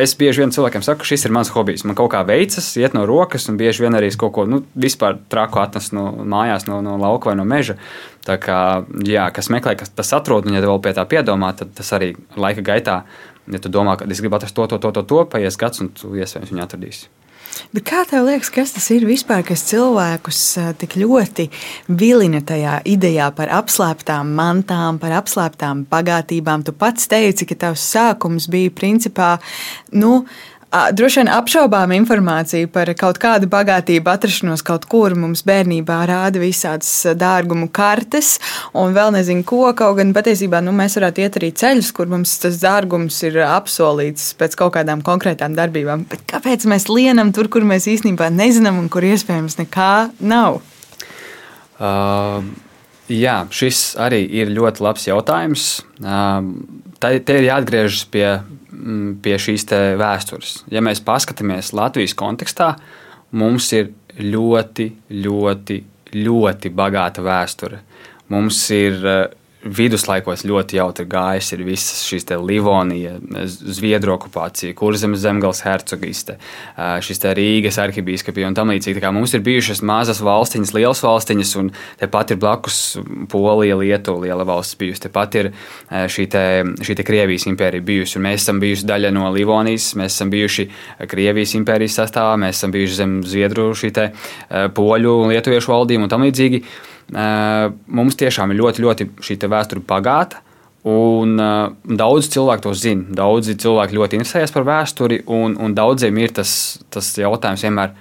es bieži vien cilvēkiem saku, šis ir mans hobijs. Man kaut kā veicas, iet no rokas, un bieži vien arī kaut ko nu, vispār traku atnest no mājās, no, no lauka vai no meža. Tā kā, jā, kas meklē, kas tas atrod, un ja vēl pie tā piedomā, tad tas arī laika gaitā, ja tu domā, ka es gribu atrast to, to, to, to, to paies gads, un tu iespējams viņu atradīsi. Bet kā tev liekas, kas tas ir vispār, kas cilvēkus tik ļoti vilina tajā idejā par apslēptām mantām, par apslēptām bagātībām? Tu pats teici, ka tavs sākums bija principā. Nu, droši vien apšaubām informāciju par kaut kādu bagātību atrašanos kaut kur. Mums bērnībā rāda visādas dārgumu kartes un vēl nezinu ko. Kaut gan patiesībā nu, mēs varētu iet arī ceļus, kur mums tas dārgums ir apsolīts pēc kaut kādām konkrētām darbībām. Bet kāpēc mēs lienam tur, kur mēs īstenībā nezinām un kur iespējams nekā nav? Uh, jā, šis arī ir ļoti labs jautājums. Uh, te ir jāatgriežas pie, pie šīs vēstures. Ja mēs paskatāmies Latvijas kontekstā, mums ir ļoti, ļoti, ļoti bagāta vēsture. Mums ir viduslaikos ļoti jautri gājis ir visas šīs Livonija, Zviedru okupācija, Kurzemes zemgals hercogiste, šis Rīgas arhibīskapija un tam līdzīgi. Mums ir bijušas mazas valstiņas, lielas valstiņas, un tepat ir blakus Polija, Lietuva, liela valsts bijusi. Tepat ir šī, te, šī te Krievijas impērija bijusi, mēs esam bijuši daļa no Livonijas, mēs esam bijuši Krievijas impērijas sastāvā, mēs esam bijuši zem Zviedru, šī te poļu un lietuviešu valdību un tam līdzīgi. Mums tiešām ir ļoti, ļoti šī vēsture bagāta. Un, uh, daudz cilvēku to zina. Daudzi cilvēki ļoti interesējas par vēsturi, un, un daudziem ir tas, tas jautājums vienmēr,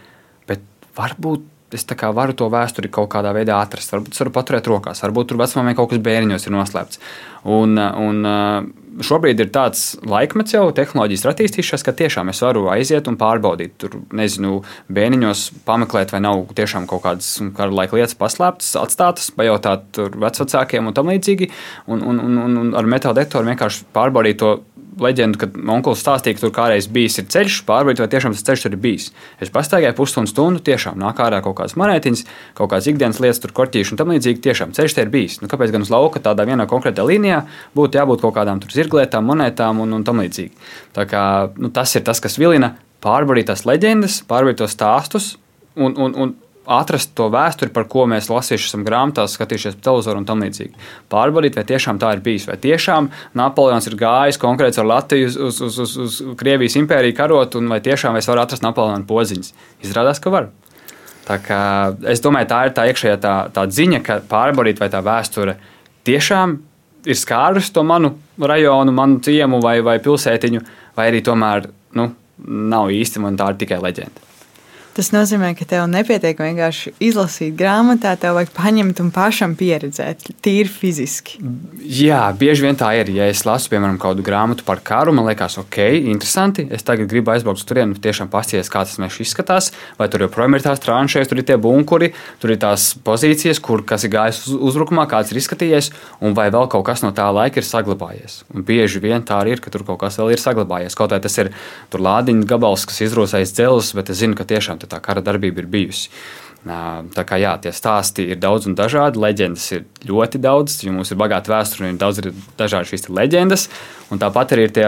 varbūt es varu to vēsturi kaut kādā veidā atrast. Varbūt es varu paturēt rokās, varbūt tur vecumā kaut kas bērniņos ir noslēpts. Un, un šobrīd ir tāds laikmets jau, tehnoloģijas ir attīstījušās, ka tiešām es varu aiziet un pārbaudīt. Tur, nezinu, bērniņos pameklēt, vai nav tiešām kaut kādas kara laika lietas paslēptas, atstātas, pajautāt vecākiem un tam līdzīgi. Un, un, un, un ar metāla detektoru vienkārši pārbaudīt to leģendu, kad onkulis stāstīja, ka tur kādreiz bijis ceļš, pārbaudīt, vai tiešām tas ceļš tur ir bijis. Es pastaigāju pusstundu stundu, tiešām nāk ārā kaut kādas monētiņas, kaut kādas ikdienas lietas, tur korķīši un tam līdzīgi. Tiešām ceļš te ir bijis. Nu, kāpēc gan uz lauka tādā vienā konkrētā līnijā būtu jābūt kaut kādām zirglētām, monētām un, un tam līdzīgi? Tā kā, nu, tas ir tas, kas vilina pārbaudīt tās leģendas, pārbaudīt tos stāstus. Un, un, un atrast to vēsturi, par ko mēs lasījuši esam grāmatās, skatījušies televizoru un tam līdzīgi. Pārbaudīt, vai tiešām tā ir bijis, vai tiešām Napoleons ir gājis konkrēti ar Latviju uz, uz, uz, uz, Krievijas impēriju karot, un vai tiešām es varu atrast Napoleona podziņas. Izrādās, ka var. Tā kā, es domāju, tā ir tā iekšējā tā, tā ziņa, ka pārbaudīt, vai tā vēsture tiešām ir skārusi to manu rajonu, manu ciemu vai, vai pilsētiņu, vai arī tomēr nu, nav īsti man tā ir tikai leģenda. Tas nozīmē, ka tev nepietiek vienkārši izlasīt grāmatā, tev vajag paņemt un pašam pieredzēt, tīri fiziski. Jā, bieži vien tā ir. Ja es lasu, piemēram, kādu grāmatu par karu, man liekas, ok, interesanti. Es tagad gribu aizbraukt uz turieni, tiešām paskatīties, kā tas mežs izskatās. Vai tur joprojām ir tās tranšēs, tur ir tie bunkuri, tur ir tās pozīcijas, kur kas ir gājis uz uzbrukumā, kāds ir izskatījies, un vai vēl kaut kas no tā laika ir saglabājies. Un bieži vien tā arī ir, ka tur kaut kas vēl ir saglabājies. Kaut arī tas ir lādiņa gabals, kas izrosējis dzelzs, bet es zinu, ka tiešām tā kara darbība ir bijusi. Tā kā jā, tie stāsti ir daudz un dažādi, leģendas ir ļoti daudz, jo mums ir bagāta vēsture un ir daudz dažādu šīs leģendas. Un tāpat arī ir tie,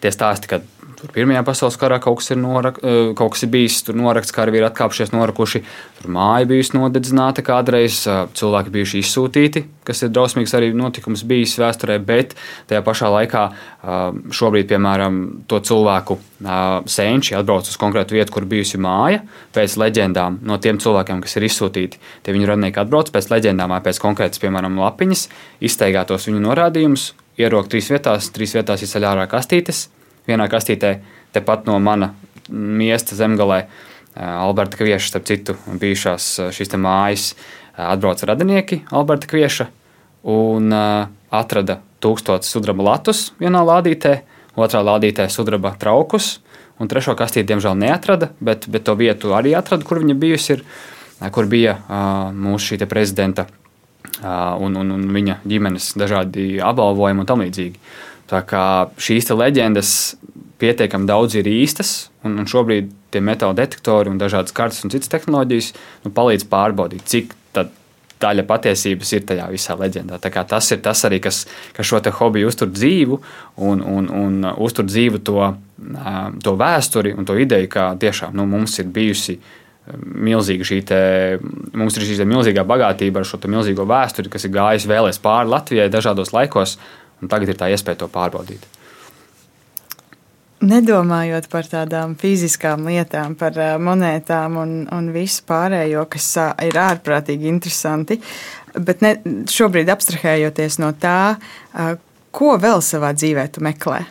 tie stāsti, kad Tur Pirmajā pasaules karā kaut kas ir, norak, kaut kas ir bijis, tur norakts, kā arī ir atkāpšies, norakuši. Tur māja bijusi nodedzināta kādreiz, cilvēki bijuši izsūtīti, kas ir drausmīgs arī notikums bijis vēsturē, bet tajā pašā laikā šobrīd, piemēram, to cilvēku senči atbrauc uz konkrētu vietu, kur bijusi māja, pēc leģendām no tiem cilvēkiem, kas ir izsūtīti. Tie viņu radnieki atbrauc pēc leģendām, pēc konkrētas, piemēram, lapiņas, izteigātos viņu norādījumus, ierok trīs vietās, trīs vietās izceļ ārā kastītes vienā kastītē, tepat no mana miesta zemgalē. Alberta Kvieša, starp citu, bijušās šīs mājas atbrauca radinieki Alberta Kvieša un atrada tūkstotis sudraba latus vienā lādītē, otrā lādītē sudraba traukus, un trešo kastīti, diemžēl, neatrada, bet, bet to vietu arī atrada, kur viņa bijusi, ir, kur bija mūsu šī prezidenta un, un, un viņa ģimenes dažādi apbalvojumi un tam līdzīgi. Tā kā šīs leģendas pietiekami daudz ir īstas, un, un šobrīd tie metāla detektori un dažādas kartes un citas tehnoloģijas nu, palīdz pārbaudīt, cik daļa patiesības ir tajā visā leģendā. Tas ir tas arī, kas, kas šo hobiju uztur dzīvu un, un, un uztur dzīvu to, to vēsturi un to ideju, ka tiešām nu, mums ir bijusi milzīga šī te, mums ir šī milzīgā bagātība ar šo milzīgo vēsturi, kas ir gājusi vēlēs pāri Latvijai dažādos laikos, Un tagad ir tā iespēja to pārbaudīt. Nedomājot par tādām fiziskām lietām, par monētām un, un visu pārējo, kas ir ārprātīgi interesanti, bet ne, šobrīd abstrahējoties no tā, ko vēl savā dzīvē tu meklē?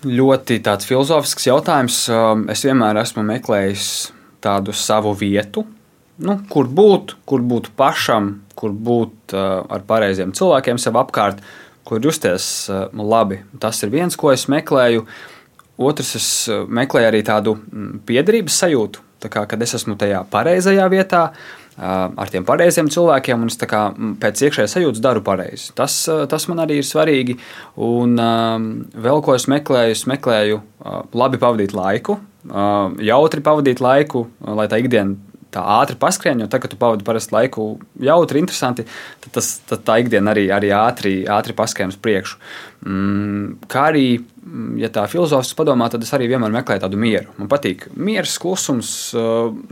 Ļoti tāds filozofisks jautājums. Es vienmēr esmu meklējis tādu savu vietu, nu, kur būt, kur būt pašam, kur būt uh, ar pareiziem cilvēkiem sev apkārt, kur justies uh, labi. Tas ir viens, ko es meklēju. Otrs, es meklēju arī tādu piederības sajūtu, tā kā, kad es esmu tajā pareizajā vietā, ar tiem pareiziem cilvēkiem, un es kā, pēc iekšējās sajūtas daru pareizi. Tas, tas man arī ir svarīgi. Un vēl ko es meklēju, es meklēju labi pavadīt laiku, jautri pavadīt laiku, lai tā ikdiena tā ātri paskrien, jo tagad, kad tu pavadi parasti laiku jautri, interesanti, tad, tas, tad tā ikdiena arī, arī ātri, ātri paskrien uz priekšu. Mm, kā arī, mm, ja tā filozofiski padomā, tad es arī vienmēr meklēju tādu mieru. Man patīk miers, klusums,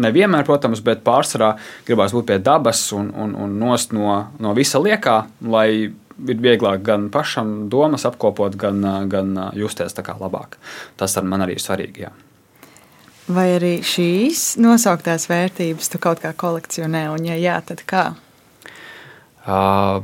nevienmēr, protams, bet pārsvarā gribās būt pie dabas un, un, un nost no, no visa liekā, lai ir vieglāk gan pašam domas apkopot, gan, gan justies labāk. Tas man arī ir svarīgi. Jā. Vai arī šīs nosauktās vērtības tu kaut kā kolekcionē, un, ja jā, tad kā? Uh,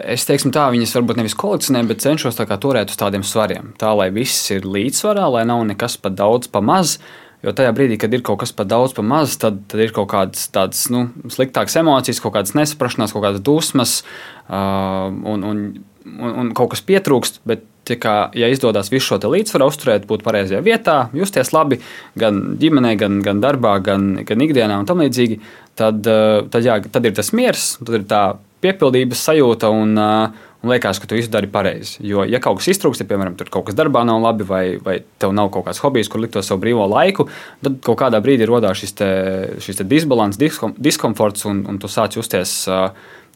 es teiktu, tā viņas varbūt nevis kolekcionēju, bet cenšos tā turēt uz tādiem svariem. Tā lai viss ir līdzsvarā, lai nav nekas par daudz, par maz. Jo tajā brīdī, kad ir kaut kas par daudz, par maz, tad, tad ir kaut kādas tādas nu, sliktākas emocijas, kaut kādas nesaprašanās, kaut kādas dusmas uh, un, un, un, un kaut kas pietrūkst. Bet kā, ja izdodas visu šo līdzsvaru uzturēt, būt pareizajā vietā, justies labi gan ģimenē, gan, gan darbā, gan, gan ikdienā un tam līdzīgi, tad, eh, tad, jā, tad ir tas miers, tad ir tā piepildības sajūta un, eh, un liekas, ka tu visu dari pareizi. Jo, ja kaut kas iztrūkst, ja, piemēram, tur kaut kas darbā nav labi, vai, vai tev nav kaut kāds hobijs, kur likt to savu brīvo laiku, tad kaut kādā brīdī radās šis, te, šis te disbalans, diskom, diskomforts, un, un tu sāc justies eh,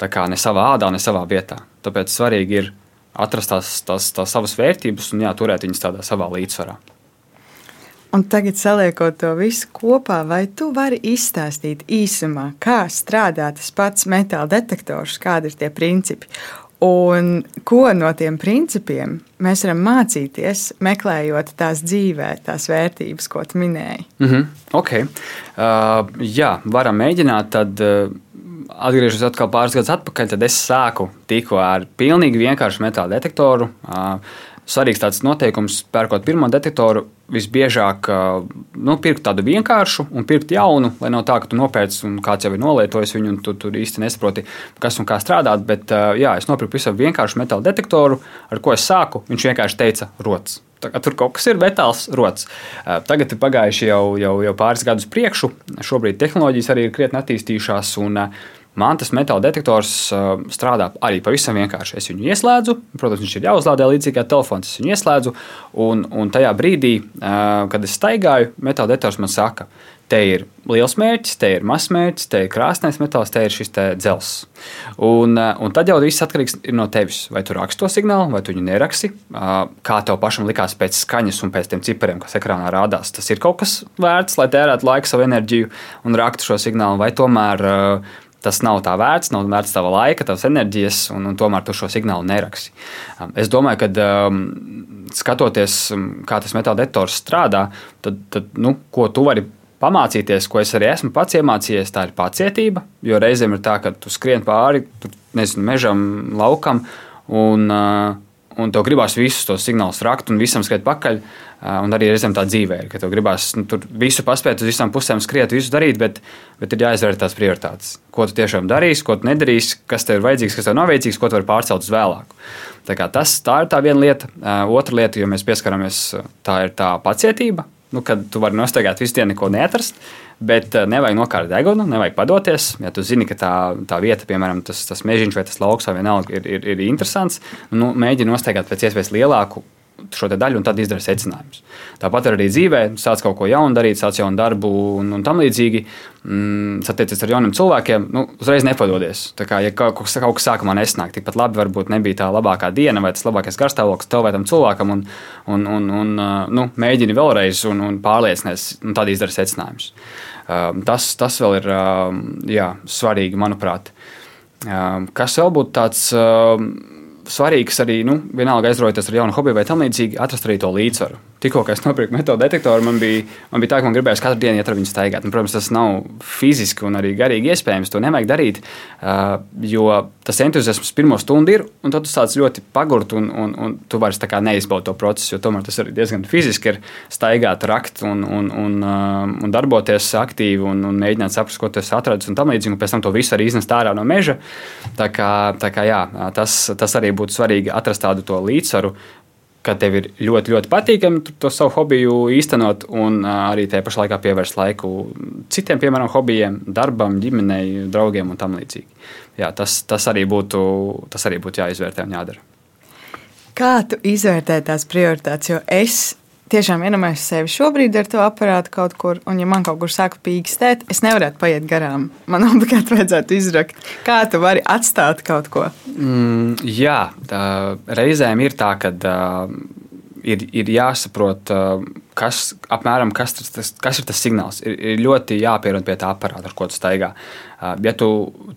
kā ne savā ādā, ne savā vietā. Tāpēc svarīgi ir atrast tās, tās, tās savas vērtības un jā, turēt viņas tādā savā līdzsvarā. Un tagad, saliekot to visu kopā, vai tu vari izstāstīt īsumā, kā strādā tas pats metāla detektors, kādi ir tie principi? Un ko no tiem principiem mēs varam mācīties, meklējot tās dzīvē, tās vērtības, ko tu minēji? Mm -hmm, ok. Uh, jā, varam mēģināt. Tad, uh, atgriežos atkal pāris gadus atpakaļ, tad es sāku tikko ar pilnīgi vienkāršu metāla detektoru. Svarīgs tāds noteikums, pērkot pirmo detektoru, visbiežāk nu, pirkt tādu vienkāršu un pirkt jaunu, lai nav tā, ka tu nopērci un kāds jau ir nolietojis viņu, un tu tur īsti nesaproti, kas un kā strādāt. Bet jā, es nopirku pavisam vienkāršu metāla detektoru, ar ko es sāku. Viņš vienkārši teica, rots. Tur kaut kas ir metāls, rots. Tagad ir pagājuši jau, jau, jau pāris gadus priekšu. Šobrīd tehnoloģijas arī ir krietni attīstījušās. Un, uh, Man tas metāla detektors uh, strādā arī pavisam vienkārši. Es viņu ieslēdzu, protams, viņš ir jāuzlādē līdzīgi kā telefons. Es viņu ieslēdzu, un, un tajā brīdī, uh, kad es staigāju, metāla detektors man saka, te ir liels mērķis, te ir mazs mērķis, te ir krāsnais metāls, te ir šis te dzels. Un, uh, un tad jau viss atkarīgs no tevis. Vai tu raksti to signālu, vai tu viņu neraksti. Kā tev pašam likās pēc skaņas un pēc tiem cipariem, kas ekrānā rādās. Tas ir kaut kas vērts, lai tērētu laiku, savu enerģiju un raktu šo signālu, vai tomēr tas nav tā vērts, nav vērts tava laika, tavas enerģijas, un, un tomēr tu šo signālu neraksti. Um, es domāju, ka um, skatoties, um, kā tas metāla detektors strādā, tad, tad nu, ko tu vari pamācīties, ko es arī esmu pats iemācījies, tā ir pacietība. Jo reizēm ir tā, ka tu skrien pāri tur, nezinu, mežam, laukam, un, uh, un tev gribās visus tos signālus rakt un visam skriet pakaļ. Un arī reizēm tā dzīvē ir, ka tev gribās nu, visu paspēt, uz visām pusēm skriet, visu darīt, bet, bet ir jāizvērtē tās prioritātes. Ko tu tiešām darīsi, ko tu nedarīsi, kas tev ir vajadzīgs, kas tev nav vajadzīgs, ko tu vari pārcelt uz vēlāku. Tā, tas, tā ir tā viena lieta. Otra lieta, jo mēs pieskaramies, tā ir tā pacietība. Nu, kad tu vari nostaigāt visu dienu, neko neatrast, bet nevajag nokārt degunu, nevajag padoties. Ja tu zini, ka tā, tā vieta, piemēram, tas, tas mežiņš vai tas lauks vai vienalga ir, ir, ir interesants, nu, mēģini nostaigāt pēc iespējas lielāku šo daļu un tad izdara secinājumus. Tāpat arī dzīvē, sāc kaut ko jaunu darīt, sāc jaunu darbu un, un tam līdzīgi. Mm, satiecies ar jauniem cilvēkiem, nu, uzreiz nepadodies. Tā kā ja kaut, kas, kaut kas sākumā nesnāk, tikpat labi varbūt nebija tā labākā diena vai tas labākais garstāvoklis tev vai tam cilvēkam, un, un, un, un nu, mēģini vēlreiz un, un pārliecinies, un tad izdara secinājumus. Tas, tas vēl ir jā, svarīgi, manuprāt. Kas vēl būtu tāds svarīgs arī, nu, vienalga aizraujoties ar jaunu hobiju vai tam līdzīgi, atrast arī to līdzsvaru tikko es nopirku metodu detektoru, man bija, man bija tā, ka man gribējās katru dienu iet ar viņu staigāt. Un, protams, tas nav fiziski un arī garīgi iespējams. To nevajag darīt, jo tas entuziasms pirmo stundu ir, un tad tu sāc ļoti pagurt, un, un, un tu vairs neizbaudi to procesu. Jo tomēr tas ir diezgan fiziski ir staigāt, rakt un, un, un, un darboties aktīvi un, un mēģināt saprast, ko tas atradas un tam līdzīgi. Un pēc tam to visu arī iznest ārā no meža. Tā kā, tā kā jā, tas, tas arī būtu svarīgi atrast tādu līdzsvaru ka tev ir ļoti, ļoti patīkami to savu hobiju īstenot, un arī tajā pašā laikā pievērst laiku citiem, piemēram, hobijiem, darbam, ģimenei, draugiem un tam līdzīgi. Jā, tas, tas, arī būtu, tas arī būtu jāizvērtē un jādara. Kā tu izvērtē tās prioritātes? Jo es tiešām iedomājos sevi šobrīd ar to aparātu kaut kur, un ja man kaut kur sāk pīkstēt, es nevarētu paiet garām. Man obligāti vajadzētu izrakt. Kā tu vari atstāt kaut ko? Mm, jā, tā, reizēm ir tā, ka. Ir, ir jāsaprot, kas, apmēram, kas, tas, kas ir tas signāls. Ir, ir ļoti jāpierod pie tā aparāta, ar ko tu staigā. Ja tu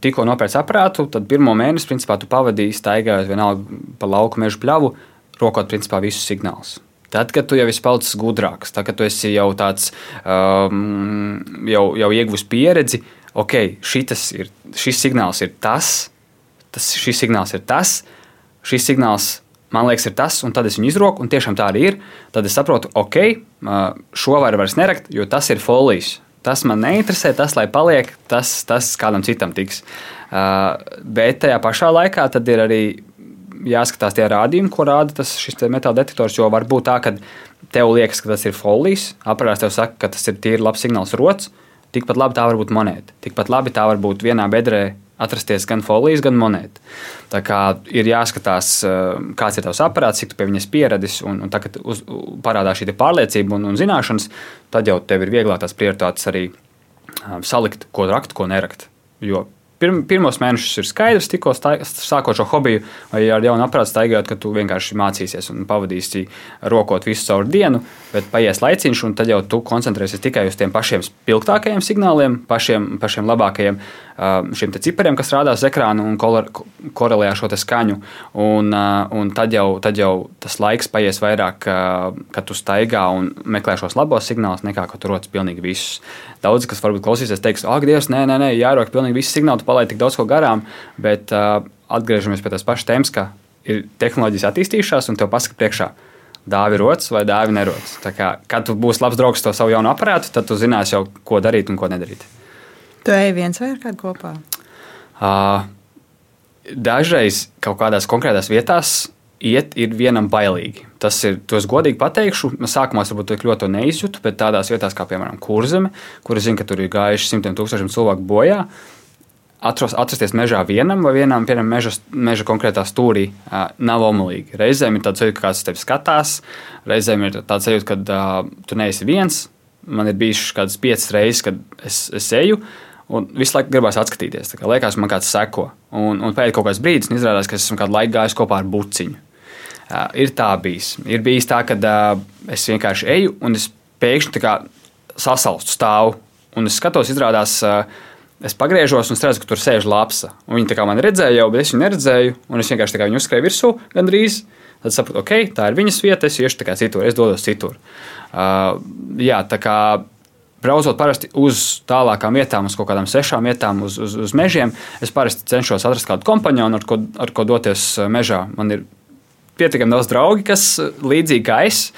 tikko nopērci aparātu, tad pirmo mēnesi principā, tu pavadīji staigājot vienalga pa lauku mežu pļavu, rokot principā visus signālus. Tad, kad tu jau esi palicis gudrāks, tad, kad tu esi jau tāds, um, jau, jau ieguvis pieredzi, ok, ir, šis signāls ir tas, tas, šis signāls ir tas, šis signāls man liekas, ir tas, un tad es viņu izroku, un tiešām tā arī ir. Tad es saprotu, ok, uh, šo var vairs nerakt, jo tas ir folijas. Tas man neinteresē, tas lai paliek, tas, tas kādam citam tiks. Uh, bet tajā pašā laikā ir arī jāskatās tie rādījumi, ko rāda tas metāla detektors. Jo var būt tā, ka tev liekas, ka tas ir folijas, aparāts tev saka, ka tas ir tīri labs signāls rots. Tikpat labi tā var būt monēta. Tikpat labi tā var būt vienā bedrē atrasties gan folijas, gan monēta. Tā kā ir jāskatās, eh, kāds ir tavs aparāts, cik tu pie viņas pieradis, un, un tagad parādās šī pārliecība un, un zināšanas, tad jau tev ir vieglāk tās prioritātes arī um, salikt, ko rakt, ko nerakt. Jo pirm, pirmos mēnešus ir skaidrs, tikko sākot šo hobiju, vai ar jaunu aparātu staigājot, ka tu vienkārši mācīsies un pavadīsi rokot visu caur dienu, bet paies laiciņš, un tad jau tu koncentrēsies tikai uz tiem pašiem spilgtākajiem signāliem, pašiem, pašiem labākajiem šiem cipariem, kas rādās ekrānā un korelē ar šo skaņu. Un, un tad, jau, tad jau tas laiks paies vairāk, kad tu staigā un meklē šos labos signālus, nekā ka tu rodas pilnīgi visus. Daudz kas varbūt klausīsies, teiks, ak, Dievs, nē, nē, nē jārok pilnīgi visi signāli palaid tik daudz ko garām, bet uh, atgriežamies pie tās pašas tēmas, ka ir tehnoloģijas attīstījušās un tev pasaka priekšā. Dāvi rots vai dāvi nerots. Kā, kad tu būsi labs draugs to savu jaunu aparātu, tad tu zināsi jau, ko darīt un ko nedarīt. Tu ej viens vai ar kādu kopā? Uh, dažreiz kaut kādās konkrētās vietās iet ir vienam bailīgi. Tas ir, to es godīgi pateikšu. Sākumā varbūt ļoti neizjūtu, bet tādās vietās kā, piemēram, Kurzeme, kur es zinu, ka tur ir gājuši simtiem tūkstošiem cilvēku bojā, uh, atros, atrasties mežā vienam vai vienam, vienam meža, meža konkrētā stūrī uh, nav omulīgi. Reizēm ir tāds sajūta, ka kāds tevi skatās, reizēm ir tāds sajūta, ka uh, tu neesi viens. Man ir bijušas kādas piecas reizes, kad es, es eju. Un visu laiku gribās atskatīties. Kā liekas, man kāds seko. Un, un pēc kaut kādas brīdis izrādās, ka es esmu kādu laiku gājis kopā ar buciņu. Uh, ir tā bijis. Ir bijis tā, ka uh, es vienkārši eju un es pēkšņi sasalstu stāvu. Un es skatos, izrādās, uh, Es pagriežos un redzu, ka tur sēž lapsa. Un viņi tā kā man redzēja, jau, bet es viņu neredzēju. Un es vienkārši viņu uzskrēju virsū gandrīz. Tad sapratu, ok, tā ir viņas vieta, es iešu citur, es dodos citur. Uh, jā, tā kā braucot parasti uz tālākām vietām, uz kaut kādām sešām vietām, uz, uz, uz mežiem, es parasti cenšos atrast kādu kompāņonu, ar ko, ar ko doties mežā. Man ir pietiekami daudz draugi, kas līdzīgi kā es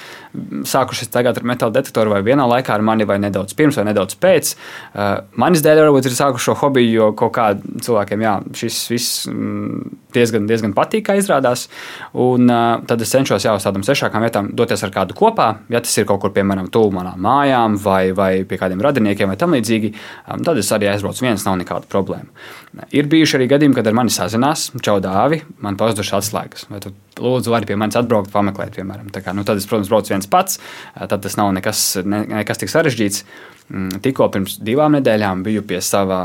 sākuši tagad ar metāla detektoru vai vienā laikā ar mani, vai nedaudz pirms, vai nedaudz pēc. Uh, manis dēļ varbūt ir sākuši šo hobiju, jo kaut kādiem cilvēkiem jā, šis viss mm, diezgan, diezgan patīk, kā izrādās. Un uh, tad es cenšos jau uz tādām sešākām vietām doties ar kādu kopā. Ja tas ir kaut kur, piemēram, tuvu manām mājām vai, vai pie kādiem radiniekiem vai tam līdzīgi, um, tad es arī aizbraucu viens, nav nekāda problēma. Ir bijuši arī gadījumi, kad ar mani sazinās, čau dāvi, man pazudušas atslēgas. Vai tu lūdzu, vari pie manis atbraukt, pameklēt, piemēram. Kā, nu, tad es, protams, braucu viens pats, tad tas nav nekas, ne, nekas tik sarežģīts. Mm, tikko pirms divām nedēļām biju pie sava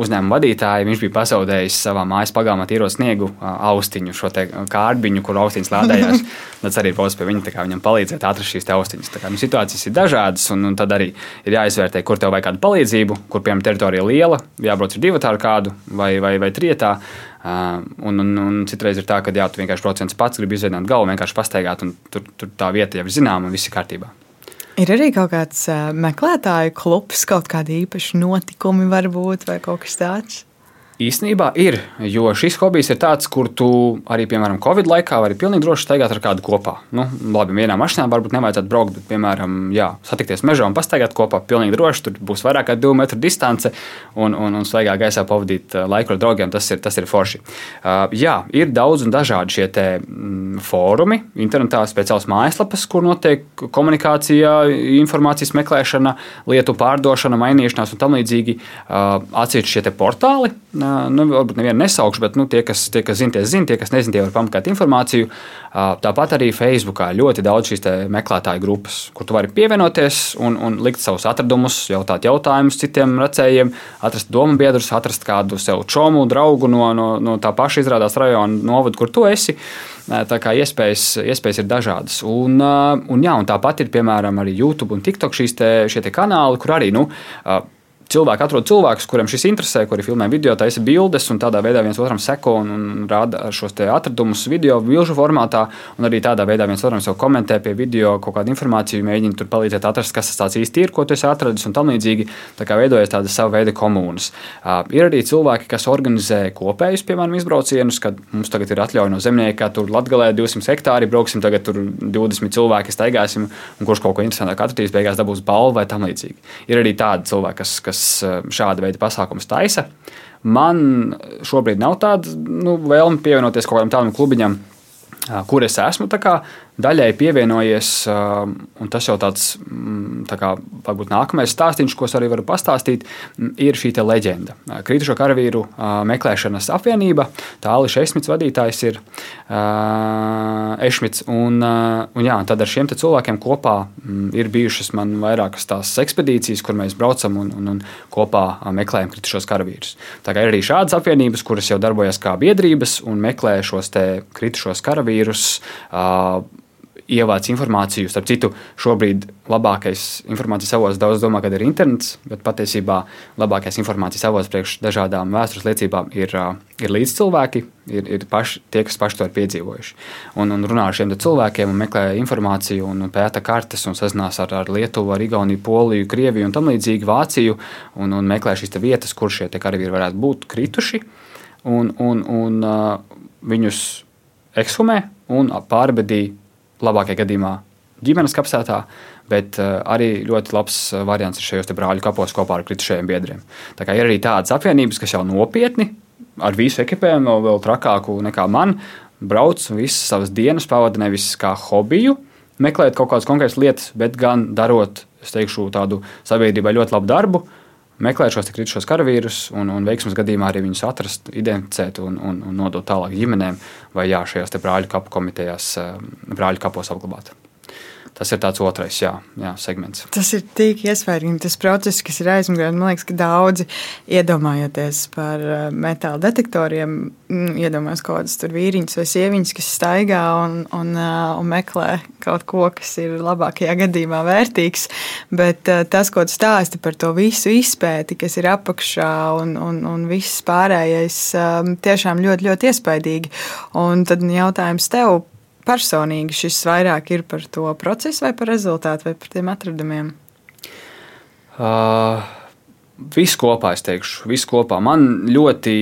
uzņēmuma vadītāja. Viņš bija pazaudējis savā mājas pagalmā tīro sniegu austiņu, šo kārbiņu, kur austiņas lādējās. Tas arī būs pie viņa, kā viņam palīdzēt atrast šīs austiņas. Kā, nu, situācijas ir dažādas, un, un tad arī ir jāizvērtē, kur tev vajag kādu palīdzību, kur piemēram teritorija liela, jābrauc ar divu tādu kādu vai, vai, vai trietā. Uh, un, un, un citreiz ir tā, ka jā, tu vienkārši viens pats, gribi izveidot galvu, vienkārši pastaigāt, un tur, tur tā vieta jau ir zināma un viss ir kārtībā. Ir arī kaut kāds meklētāju klubs, kaut kādi īpaši notikumi, varbūt, vai kaut kas tāds. Īstenībā ir, jo šis hobijs ir tāds, kur tu arī, piemēram, Covid laikā vari pilnīgi droši staigāt ar kādu kopā. Nu, labi, vienā mašīnā varbūt nevajadzētu braukt, bet, piemēram, jā, satikties mežā un pastaigāt kopā pilnīgi droši. Tur būs vairāk kā divu metru distance un, un, un svaigā gaisā pavadīt laiku ar draugiem. Tas ir, tas ir forši. Uh, jā, ir daudz un dažādi šie te, mm, fórumi, internetā speciāls mājaslapas, kur notiek komunikācija, informācijas meklēšana, lietu pārdošana, mainīšanās un tam līdzīgi. Uh, Atsevišķi šie portāli. Uh, nu, varbūt nevienu nesaukšu, bet nu, tie, kas, tie, kas zina, tie zina, tie, kas nezina, tie var pameklēt informāciju. Tāpat arī Facebookā ļoti daudz šīs meklētāju grupas, kur tu vari pievienoties un, un likt savus atradumus, jautāt jautājumus citiem racējiem, atrast domu biedrus, atrast kādu sev čomu, draugu no, no, no tā paša izrādās rajona novada, kur tu esi. Tā kā iespējas, iespējas ir dažādas. Un, un, jā, un tāpat ir piemēram arī YouTube un TikTok šīs te, šie te kanāli, kur arī nu, cilvēki atrod cilvēkus, kuriem šis interesē, kuri filmē video, taisa bildes un tādā veidā viens otram seko un, un rāda šos atradumus video, bilžu formātā. Un arī tādā veidā viens otram jau komentē pie video kaut kādu informāciju, mēģina tur palīdzēt atrast, kas tas īsti ir, ko tu esi atradis un tam līdzīgi. Tā kā veidojas tāda sava veida komunas. Uh, ir arī cilvēki, kas organizē kopējus, piemēram, izbraucienus, kad mums tagad ir atļauja no zemnieka, tur Latgalē 200 hektāri, brauksim tagad tur 20 cilvēki, staigāsim, un kurš kaut ko interesantāku atradīs, beigās dabūs balvu vai tam līdzīgi. Ir arī tādi cilvēki, kas, kas kas eh, šāda veida pasākumus taisa. Man šobrīd nav tāda nu, vēlme pievienoties kaut kādam tādam klubiņam, kur es esmu daļai pievienojies, un tas jau tāds, mm, tā kā, varbūt nākamais stāstījums, ko es arī varu pastāstīt, mm, ir šī leģenda. Kritušo karavīru meklēšanas apvienība, tā Ališa Ešmits vadītājs ir Ešmits, un, un, jā, tad ar šiem cilvēkiem kopā mm, ir bijušas man vairākas tās ekspedīcijas, kur mēs braucam un, un, un kopā meklējam kritušos karavīrus. Tā kā ir arī šādas apvienības, kuras jau darbojas kā biedrības un meklē šos kritušos karavīrus ievāc informāciju. Starp citu, šobrīd labākais informācijas avots daudz domā, ka ir internets, bet patiesībā labākais informācijas avots priekš dažādām vēstures liecībām ir, ir līdzcilvēki, ir, ir paši, tie, kas paši to ir piedzīvojuši. Un, un runā ar šiem cilvēkiem, meklē informāciju, un pēta kartes, un sazinās ar, ar Lietuvu, ar Igauniju, Poliju, Krieviju un tam līdzīgi Vāciju, un, un meklē šīs vietas, kur šie karavīri varētu būt krituši, un, un, un uh, viņus ekshumē un pārbedīja labākajā gadījumā ģimenes kapsētā, bet uh, arī ļoti labs eh, variants ir šajos brāļu kapos kopā ar kritušajiem biedriem. Tā kā ir arī tādas apvienības, kas jau nopietni ar visu ekipējumu, vēl, vēl trakāku nekā man, brauc un visas savas dienas pavada nevis kā hobiju, meklējot kaut kādas konkrētas lietas, bet gan darot, es teikšu, tādu sabiedrībai ļoti labu darbu, meklēt šos kritušos karavīrus un, un veiksmības gadījumā arī viņus atrast, identificēt un, un, un nodot tālāk ģimenēm vai jā, šajās brāļu kapu komitejās, eh, brāļu kapos apglabāt. Tas ir tāds otrais jā, jā, segments. Tas ir tik iespaidīgi. Tas process, kas ir aizmugurē, man liekas, ka daudzi iedomājoties par eh, metāla detektoriem, mm, iedomājas kaut kādas vīriņas vai sieviņas, kas staigā un, un, eh, un meklē kaut ko, kas ir labākajā gadījumā vērtīgs. Bet eh, tas, ko tu stāsti par to visu izpēti, kas ir apakšā un, un, un viss pārējais, tiešām ļoti, ļoti iespaidīgi. Un tad jautājums tev personīgi šis vairāk ir par to procesu vai par rezultātu vai par tiem atradumiem? Uh, viss kopā, es teikšu, viss kopā. Man ļoti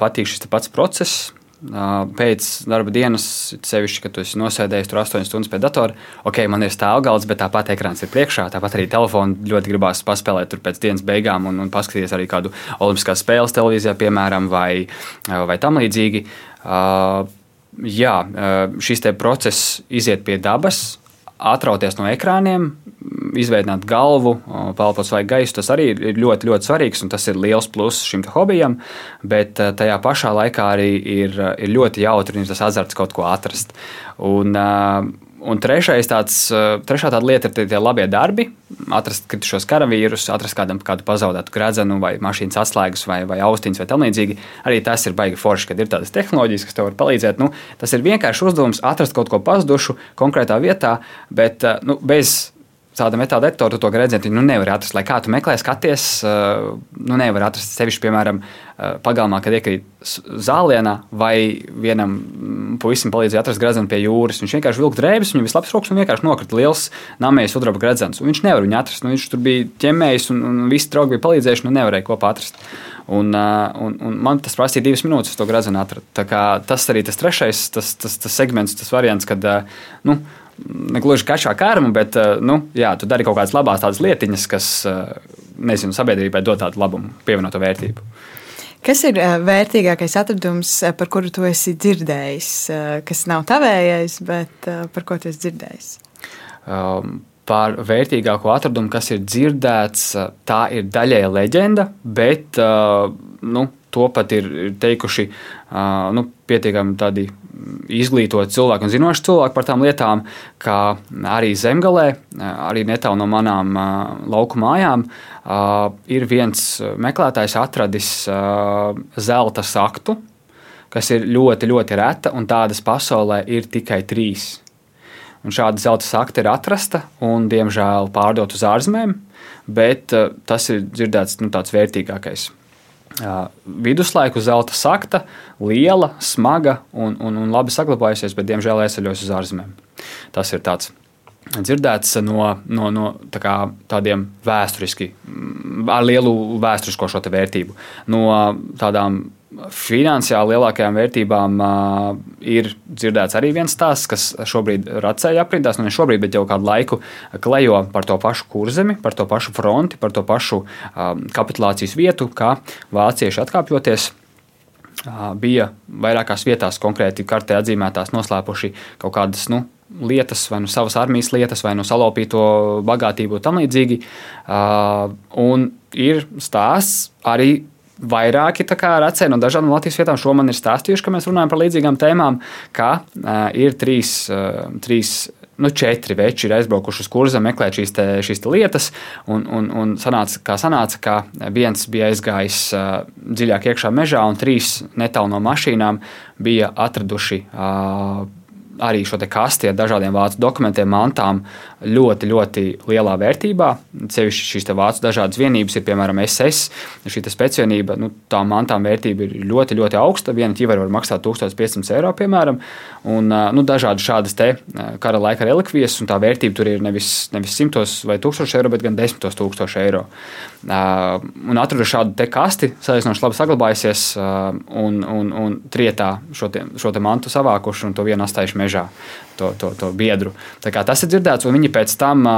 patīk šis pats process. Uh, pēc darba dienas, sevišķi, kad esi nosēdējis tur 8 stundas pie datora, ok, man ir stāvgalds, bet tāpat ekrāns ir priekšā. Tāpat arī telefonu ļoti gribās paspēlēt tur pēc dienas beigām un, un paskatīties arī kādu olimpiskās spēles televīzijā, piemēram, vai, vai tam līdzīgi. Uh, jā, šis process iziet pie dabas, atrauties no ekrāniem, izveidot galvu, pelnīt svaigu gaisu. Tas arī ir ļoti, ļoti svarīgs un tas ir liels pluss šim hobijam. Bet tajā pašā laikā arī ir, ir ļoti jautri un tas azarts kaut ko atrast. Un, Un trešais tāds, eh, trešā tāda lieta ir tie, tie labie darbi. Atrast kritušos karavīrus, atrast kādam kādu pazaudētu gredzenu, vai mašīnas atslēgas, vai, vai austiņas, vai tam līdzīgi. Arī tas ir baigi forši, kad ir tādas tehnoloģijas, kas tev var palīdzēt. Nu, tas ir vienkārši uzdevums atrast kaut ko pazudušu konkrētā vietā, bet eh, nu, bez tāda metāla detektora, tu to gredzenu nu, nevari atrast. Lai kā tu meklē, skaties, nu, nevar atrast sevišķi, piemēram, pagalmā, kad iekrīt zālienā, vai vienam mm, puisim palīdzēja atrast gredzenu pie jūras. Viņš vienkārši vilka drēbes, viņam bija labs rokas un vienkārši nokrita liels namējas sudraba gredzens. Viņš nevar viņu atrast. Nu, viņš tur bija ķemmējis un, un visi draugi bija palīdzējuši, nu nevarēja kopā atrast. Un, un, un man tas prasīja divas minūtes, to gradzenu atrast. Tas arī tas trešais, tas, tas, tas segments, tas variants, kad nu, ne gluži kašā kārma, bet nu, jā, tu dari kaut kādas labas tādas lietiņas, kas nezinu, sabiedrībai dod tādu labumu, pievienoto vērtību. Kas ir vērtīgākais atradums, par kuru tu esi dzirdējis, kas nav tavējais, bet par ko tu esi dzirdējis? Um, par vērtīgāko atradumu, kas ir dzirdēts, tā ir daļēja leģenda, bet nu, to pat ir teikuši nu, pietiekami tādi izglītoti cilvēki un zinoši cilvēki par tām lietām, kā arī zemgalē, arī netālu no manām lauku mājām, ir viens meklētājs atradis zelta saktu, kas ir ļoti, ļoti reta, un tādas pasaulē ir tikai trīs. Un šāda zelta sakta ir atrasta un, diemžēl, pārdota uz ārzemēm, bet tas ir dzirdēts nu, tāds vērtīgākais viduslaiku zelta sakta, liela, smaga un, un, un labi saglabājusies, bet diemžēl aizceļos uz ārzemēm. Tas ir tāds dzirdēts no, no, no tā kā, tādiem vēsturiski, ar lielu vēsturisko vērtību. No tādām finansiāli lielākajām vērtībām uh, ir dzirdēts arī viens stāsts, kas šobrīd racēja aprindās, nu ne šobrīd, bet jau kādu laiku klejo par to pašu kurzemi, par to pašu fronti, par to pašu um, kapitulācijas vietu, kā vācieši atkāpjoties. Uh, bija vairākās vietās konkrēti kartē atzīmētās, noslēpuši kaut kādas nu, lietas, vai nu savas armijas lietas, vai nu salaupīto bagātību un tam līdzīgi. Uh, un ir stāsts arī vairāki redzēji no dažādām Latvijas vietām šo man ir stāstījuši, ka mēs runājam par līdzīgām tēmām, ka uh, ir trīs, uh, trīs nu, četri veči ir aizbraukuši uz kurzu, meklēt šīs, te, šīs te lietas. Un, un, un sanāca, kā sanāca, ka viens bija aizgājis uh, dziļāk iekšā mežā, un trīs netālu no mašīnām bija atraduši. Uh, arī šo kasti ar dažādiem vācu dokumentiem, mantām ļoti, ļoti lielā vērtībā. Ceļš šīs vācu dažādas vienības ir, piemēram, SS. Šī speciālība, nu, tām mantām vērtība ir ļoti, ļoti augsta. Viena ķivera var maksāt 1500 eiro, piemēram, un nu, dažādi šādas kara laika relikvijas, un tā vērtība tur ir nevis, nevis simtos vai tūkstoši eiro, bet gan desmitos tūkstoši eiro. Un atradu šādu kasti, salīdzinoši labi saglabājusies, un, un, un trietā šo, te, šo te mantu savākuši un to vienu astājuši mežā, to, to, to biedru. Tas ir dzirdēts, un viņi pēc tam.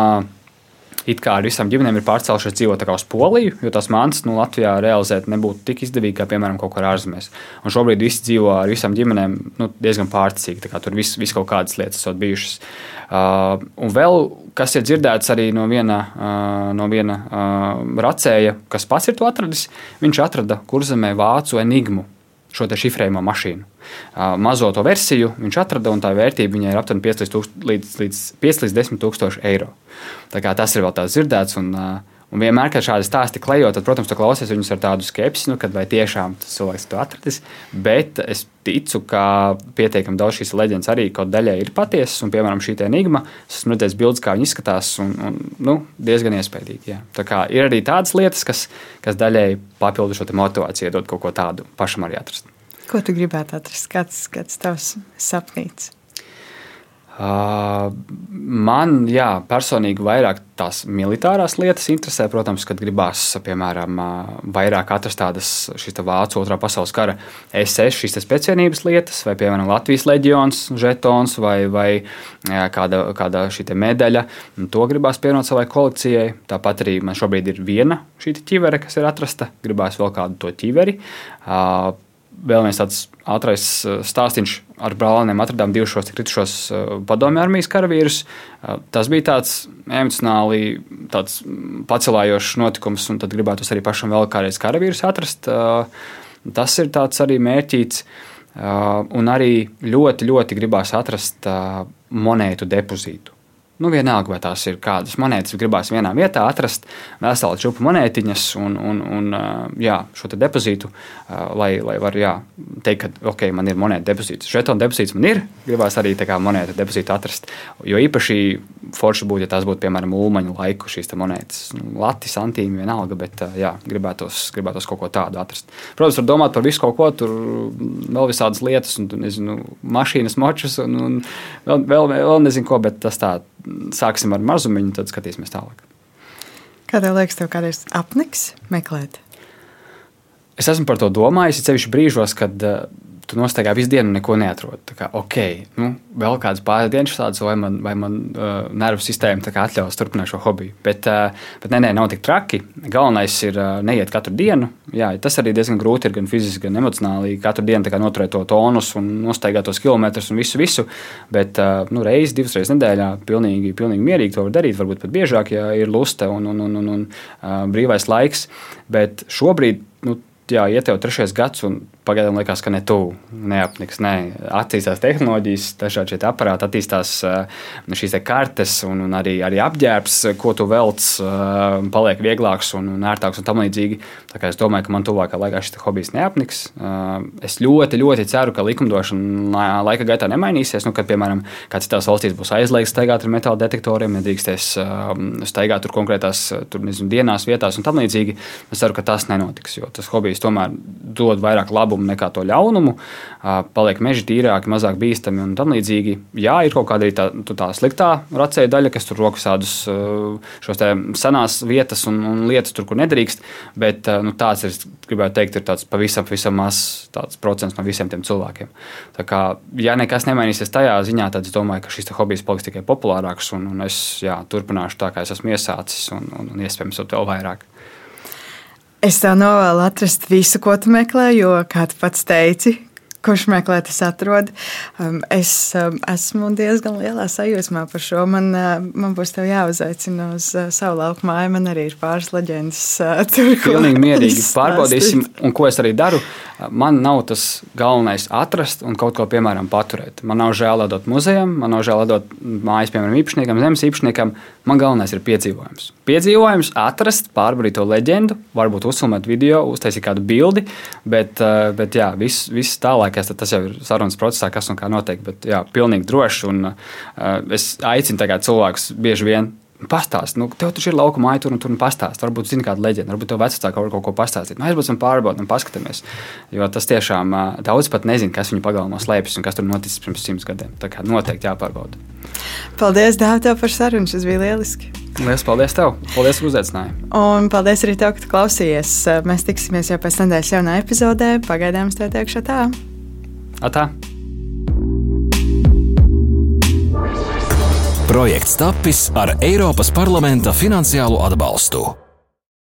It kā ar visām ģimenēm ir pārcēlušies dzīvot uz Poliju, jo tās mantas nu, Latvijā realizēt nebūtu tik izdevīgi kā, piemēram, kaut kur ārzemēs. Un šobrīd visi dzīvo ar visām ģimenēm nu, diezgan pārticīgi. Tur viss vis kaut kādas lietas ir bijušas. Uh, un vēl kas ir dzirdēts arī no viena, uh, no viena uh, racēja, kas pats ir to atradis, viņš atrada kurzemē vācu enigmu šo šifrējumu mašīnu. Uh, mazo to versiju viņš atrada, un tā vērtība viņai ir aptuveni 5 līdz, līdz, 5 līdz 10 tūkstoši eiro. Tas ir vēl tāds dzirdēts. Un, uh, Un vienmēr, kad šādi stāsti klejo, tad, protams, tu klausies viņus ar tādu skepsi, nu, kad vai tiešām tas cilvēks to atradis. Bet es ticu, ka pietiekami daudz šīs leģendas arī kaut daļai ir patiesas. Un, piemēram, šī enigma, es esmu redzējis bildes, kā viņi izskatās, un, un nu, diezgan iespaidīgi. Jā. Tā kā ir arī tādas lietas, kas, kas daļai papildu šo motivāciju, dod kaut ko tādu pašam arī atrast. Ko tu gribētu atrast? Kāds, kāds tavs sapnīts? Man, jā, personīgi vairāk tās militārās lietas interesē. Protams, kad gribās, piemēram, vairāk atrast tādas šīs vācu otrā pasaules kara SS, šīs speciālības lietas, vai, piemēram, Latvijas leģions, žetons vai, vai kāda, kāda šī medaļa. To gribās pievienot savai kolekcijai. Tāpat arī man šobrīd ir viena šī ķivere, kas ir atrasta. Gribās vēl kādu to ķiveri. Vēl viens tāds ātrais eh, stāstījums ar brālēniem. Atradām divus šos kritušos eh, padomju armijas karavīrus. Eh, tas bija tāds emocionāli tāds pacelājošs notikums, un tad gribētu arī pašam vēl kādreiz karavīrus atrast. Tas ir tāds arī mērķīts. Un arī ļoti, ļoti gribās atrast monētu depozītu. Nu, vienalga, vai tās ir kādas monētas, gribās vienā vietā atrast veselu čupu monētiņas un, un, un jā, šo depozītu, lai, lai varētu teikt, ka ok, man ir monēta depozīts. Žetona depozīts man ir, gribās arī monētu depozītu atrast. Jo īpaši forši būtu, ja tās būtu piemēram ulmaņu laiku šīs monētas, nu, lati, santīmi, vienalga, bet jā, gribētos, gribētos kaut ko tādu atrast. Protams, var domāt par visu kaut ko, tur vēl visādas lietas, un nezinu, mašīnas močus, un, un vēl, vēl, vēl nezinu ko, bet tas tā sāksim ar mazumiņu, tad skatīsimies tālāk. Kā tev liekas, tev kādreiz apniks meklēt? Es esmu par to domājis, ceļš brīžos, kad uh, tu nostaigā visu dienu un neko neatrod. Tā kā, ok, nu, vēl kādas pāris dienas tādas, vai man, vai man uh, nervu sistēma atļaus turpināt šo hobiju. Bet, uh, bet nē, nē, nav tik traki. Galvenais ir uh, neiet katru dienu. Jā, tas arī diezgan grūti ir gan fiziski, gan emocionāli. Katru dienu noturēt to tonus un nostaigāt tos kilometrus un visu, visu. Bet uh, nu, reizes, divas reizes nedēļā pilnīgi, pilnīgi mierīgi to var darīt. Varbūt pat biežāk, ja ir lusta un, un, un, un, un uh, brīvais laiks. Bet šobrīd nu, jā, iet jau trešais gads, un Pagaidām liekas, ka ne tuvu, neapniks. Ne. Attīstās tehnoloģijas, dažādi šie aparāti, attīstās eh, šīs kartes un, un arī, arī apģērbs, ko tu velc, eh, paliek vieglāks un, un ērtāks un tam līdzīgi. Tā kā es domāju, ka man tuvākā laikā šis hobijs neapniks. Eh, es ļoti, ļoti ceru, ka likumdošana laika gaitā nemainīsies. Nu, kad, piemēram, kāds citās valstīs būs aizliegts staigāt ar metāla detektoriem, nedrīkstēs staigāt tur konkrētās tur, nezinu, dienās, vietās un tam līdzīgi. Es ceru, ka tas nenotiks, jo tas hobijs tomēr dod vairāk labumu labumu nekā to ļaunumu. Paliek meži tīrāki, mazāk bīstami un tam līdzīgi. Jā, ir kaut kāda arī tā, tā sliktā racēja daļa, kas tur rokas tādus šos senās vietas un, un lietas, tur, kur nedrīkst. Bet nu, tāds ir, gribētu teikt, ir tāds pavisam, pavisam mazs procents no visiem tiem cilvēkiem. Tā kā, ja nekas nemainīsies tajā ziņā, tad es domāju, ka šis hobijs paliks tikai populārāks un, un es jā, turpināšu tā, kā es esmu iesācis un, un, un iespējams vēl vairāk. Es tev novēlu atrast visu, ko tu meklē, jo, kā tu pats teici, kurš meklē, tas atrod. Um, es um, esmu diezgan lielā sajūsmā par šo. Man, uh, man būs jāuzaicina uz uh, savu lauku māju. Man arī ir pāris leģendas uh, tur. Pilnīgi mierīgi pārbaudīsim, un ko es arī daru. Man nav tas galvenais atrast un kaut ko, piemēram, paturēt. Man nav žēl dot muzejam, man nav žēl dot mājas, piemēram, īpašniekam, zemes īpašniekam. Man galvenais ir piedzīvojums. Piedzīvojums, atrast, pārbaudīt to leģendu, varbūt uzfilmēt video, uztaisīt kādu bildi, bet, bet jā, viss, viss tālāk lielākais, tas jau ir sarunas procesā, kas un kā notiek. Bet, jā, pilnīgi droši. Un, uh, es aicinu cilvēkus bieži vien pastāstīt, nu, tev taču ir lauka māja, tur un tur un pastāstīt. Varbūt zini kādu leģendu, varbūt tev vecāki var kaut ko pastāstīt. Nu, aizbraucam pārbaudām un paskatāmies. Jo tas tiešām uh, daudz pat nezina, kas viņu pagalmā slēpjas un kas tur noticis pirms simts gadiem. Tā kā noteikti jāpārbauda. Paldies, Dārta, par sarunu. Tas bija lieliski. Lielas paldies tev! Paldies par uzaicinājumu! Un paldies arī tev, ka klausījies. Mēs tiksimies jau pēc nedēļas jaunā epizodē. Pagaidām es tev teikšu tā! Atā! Projekts tapis ar Eiropas parlamenta finansiālo atbalstu.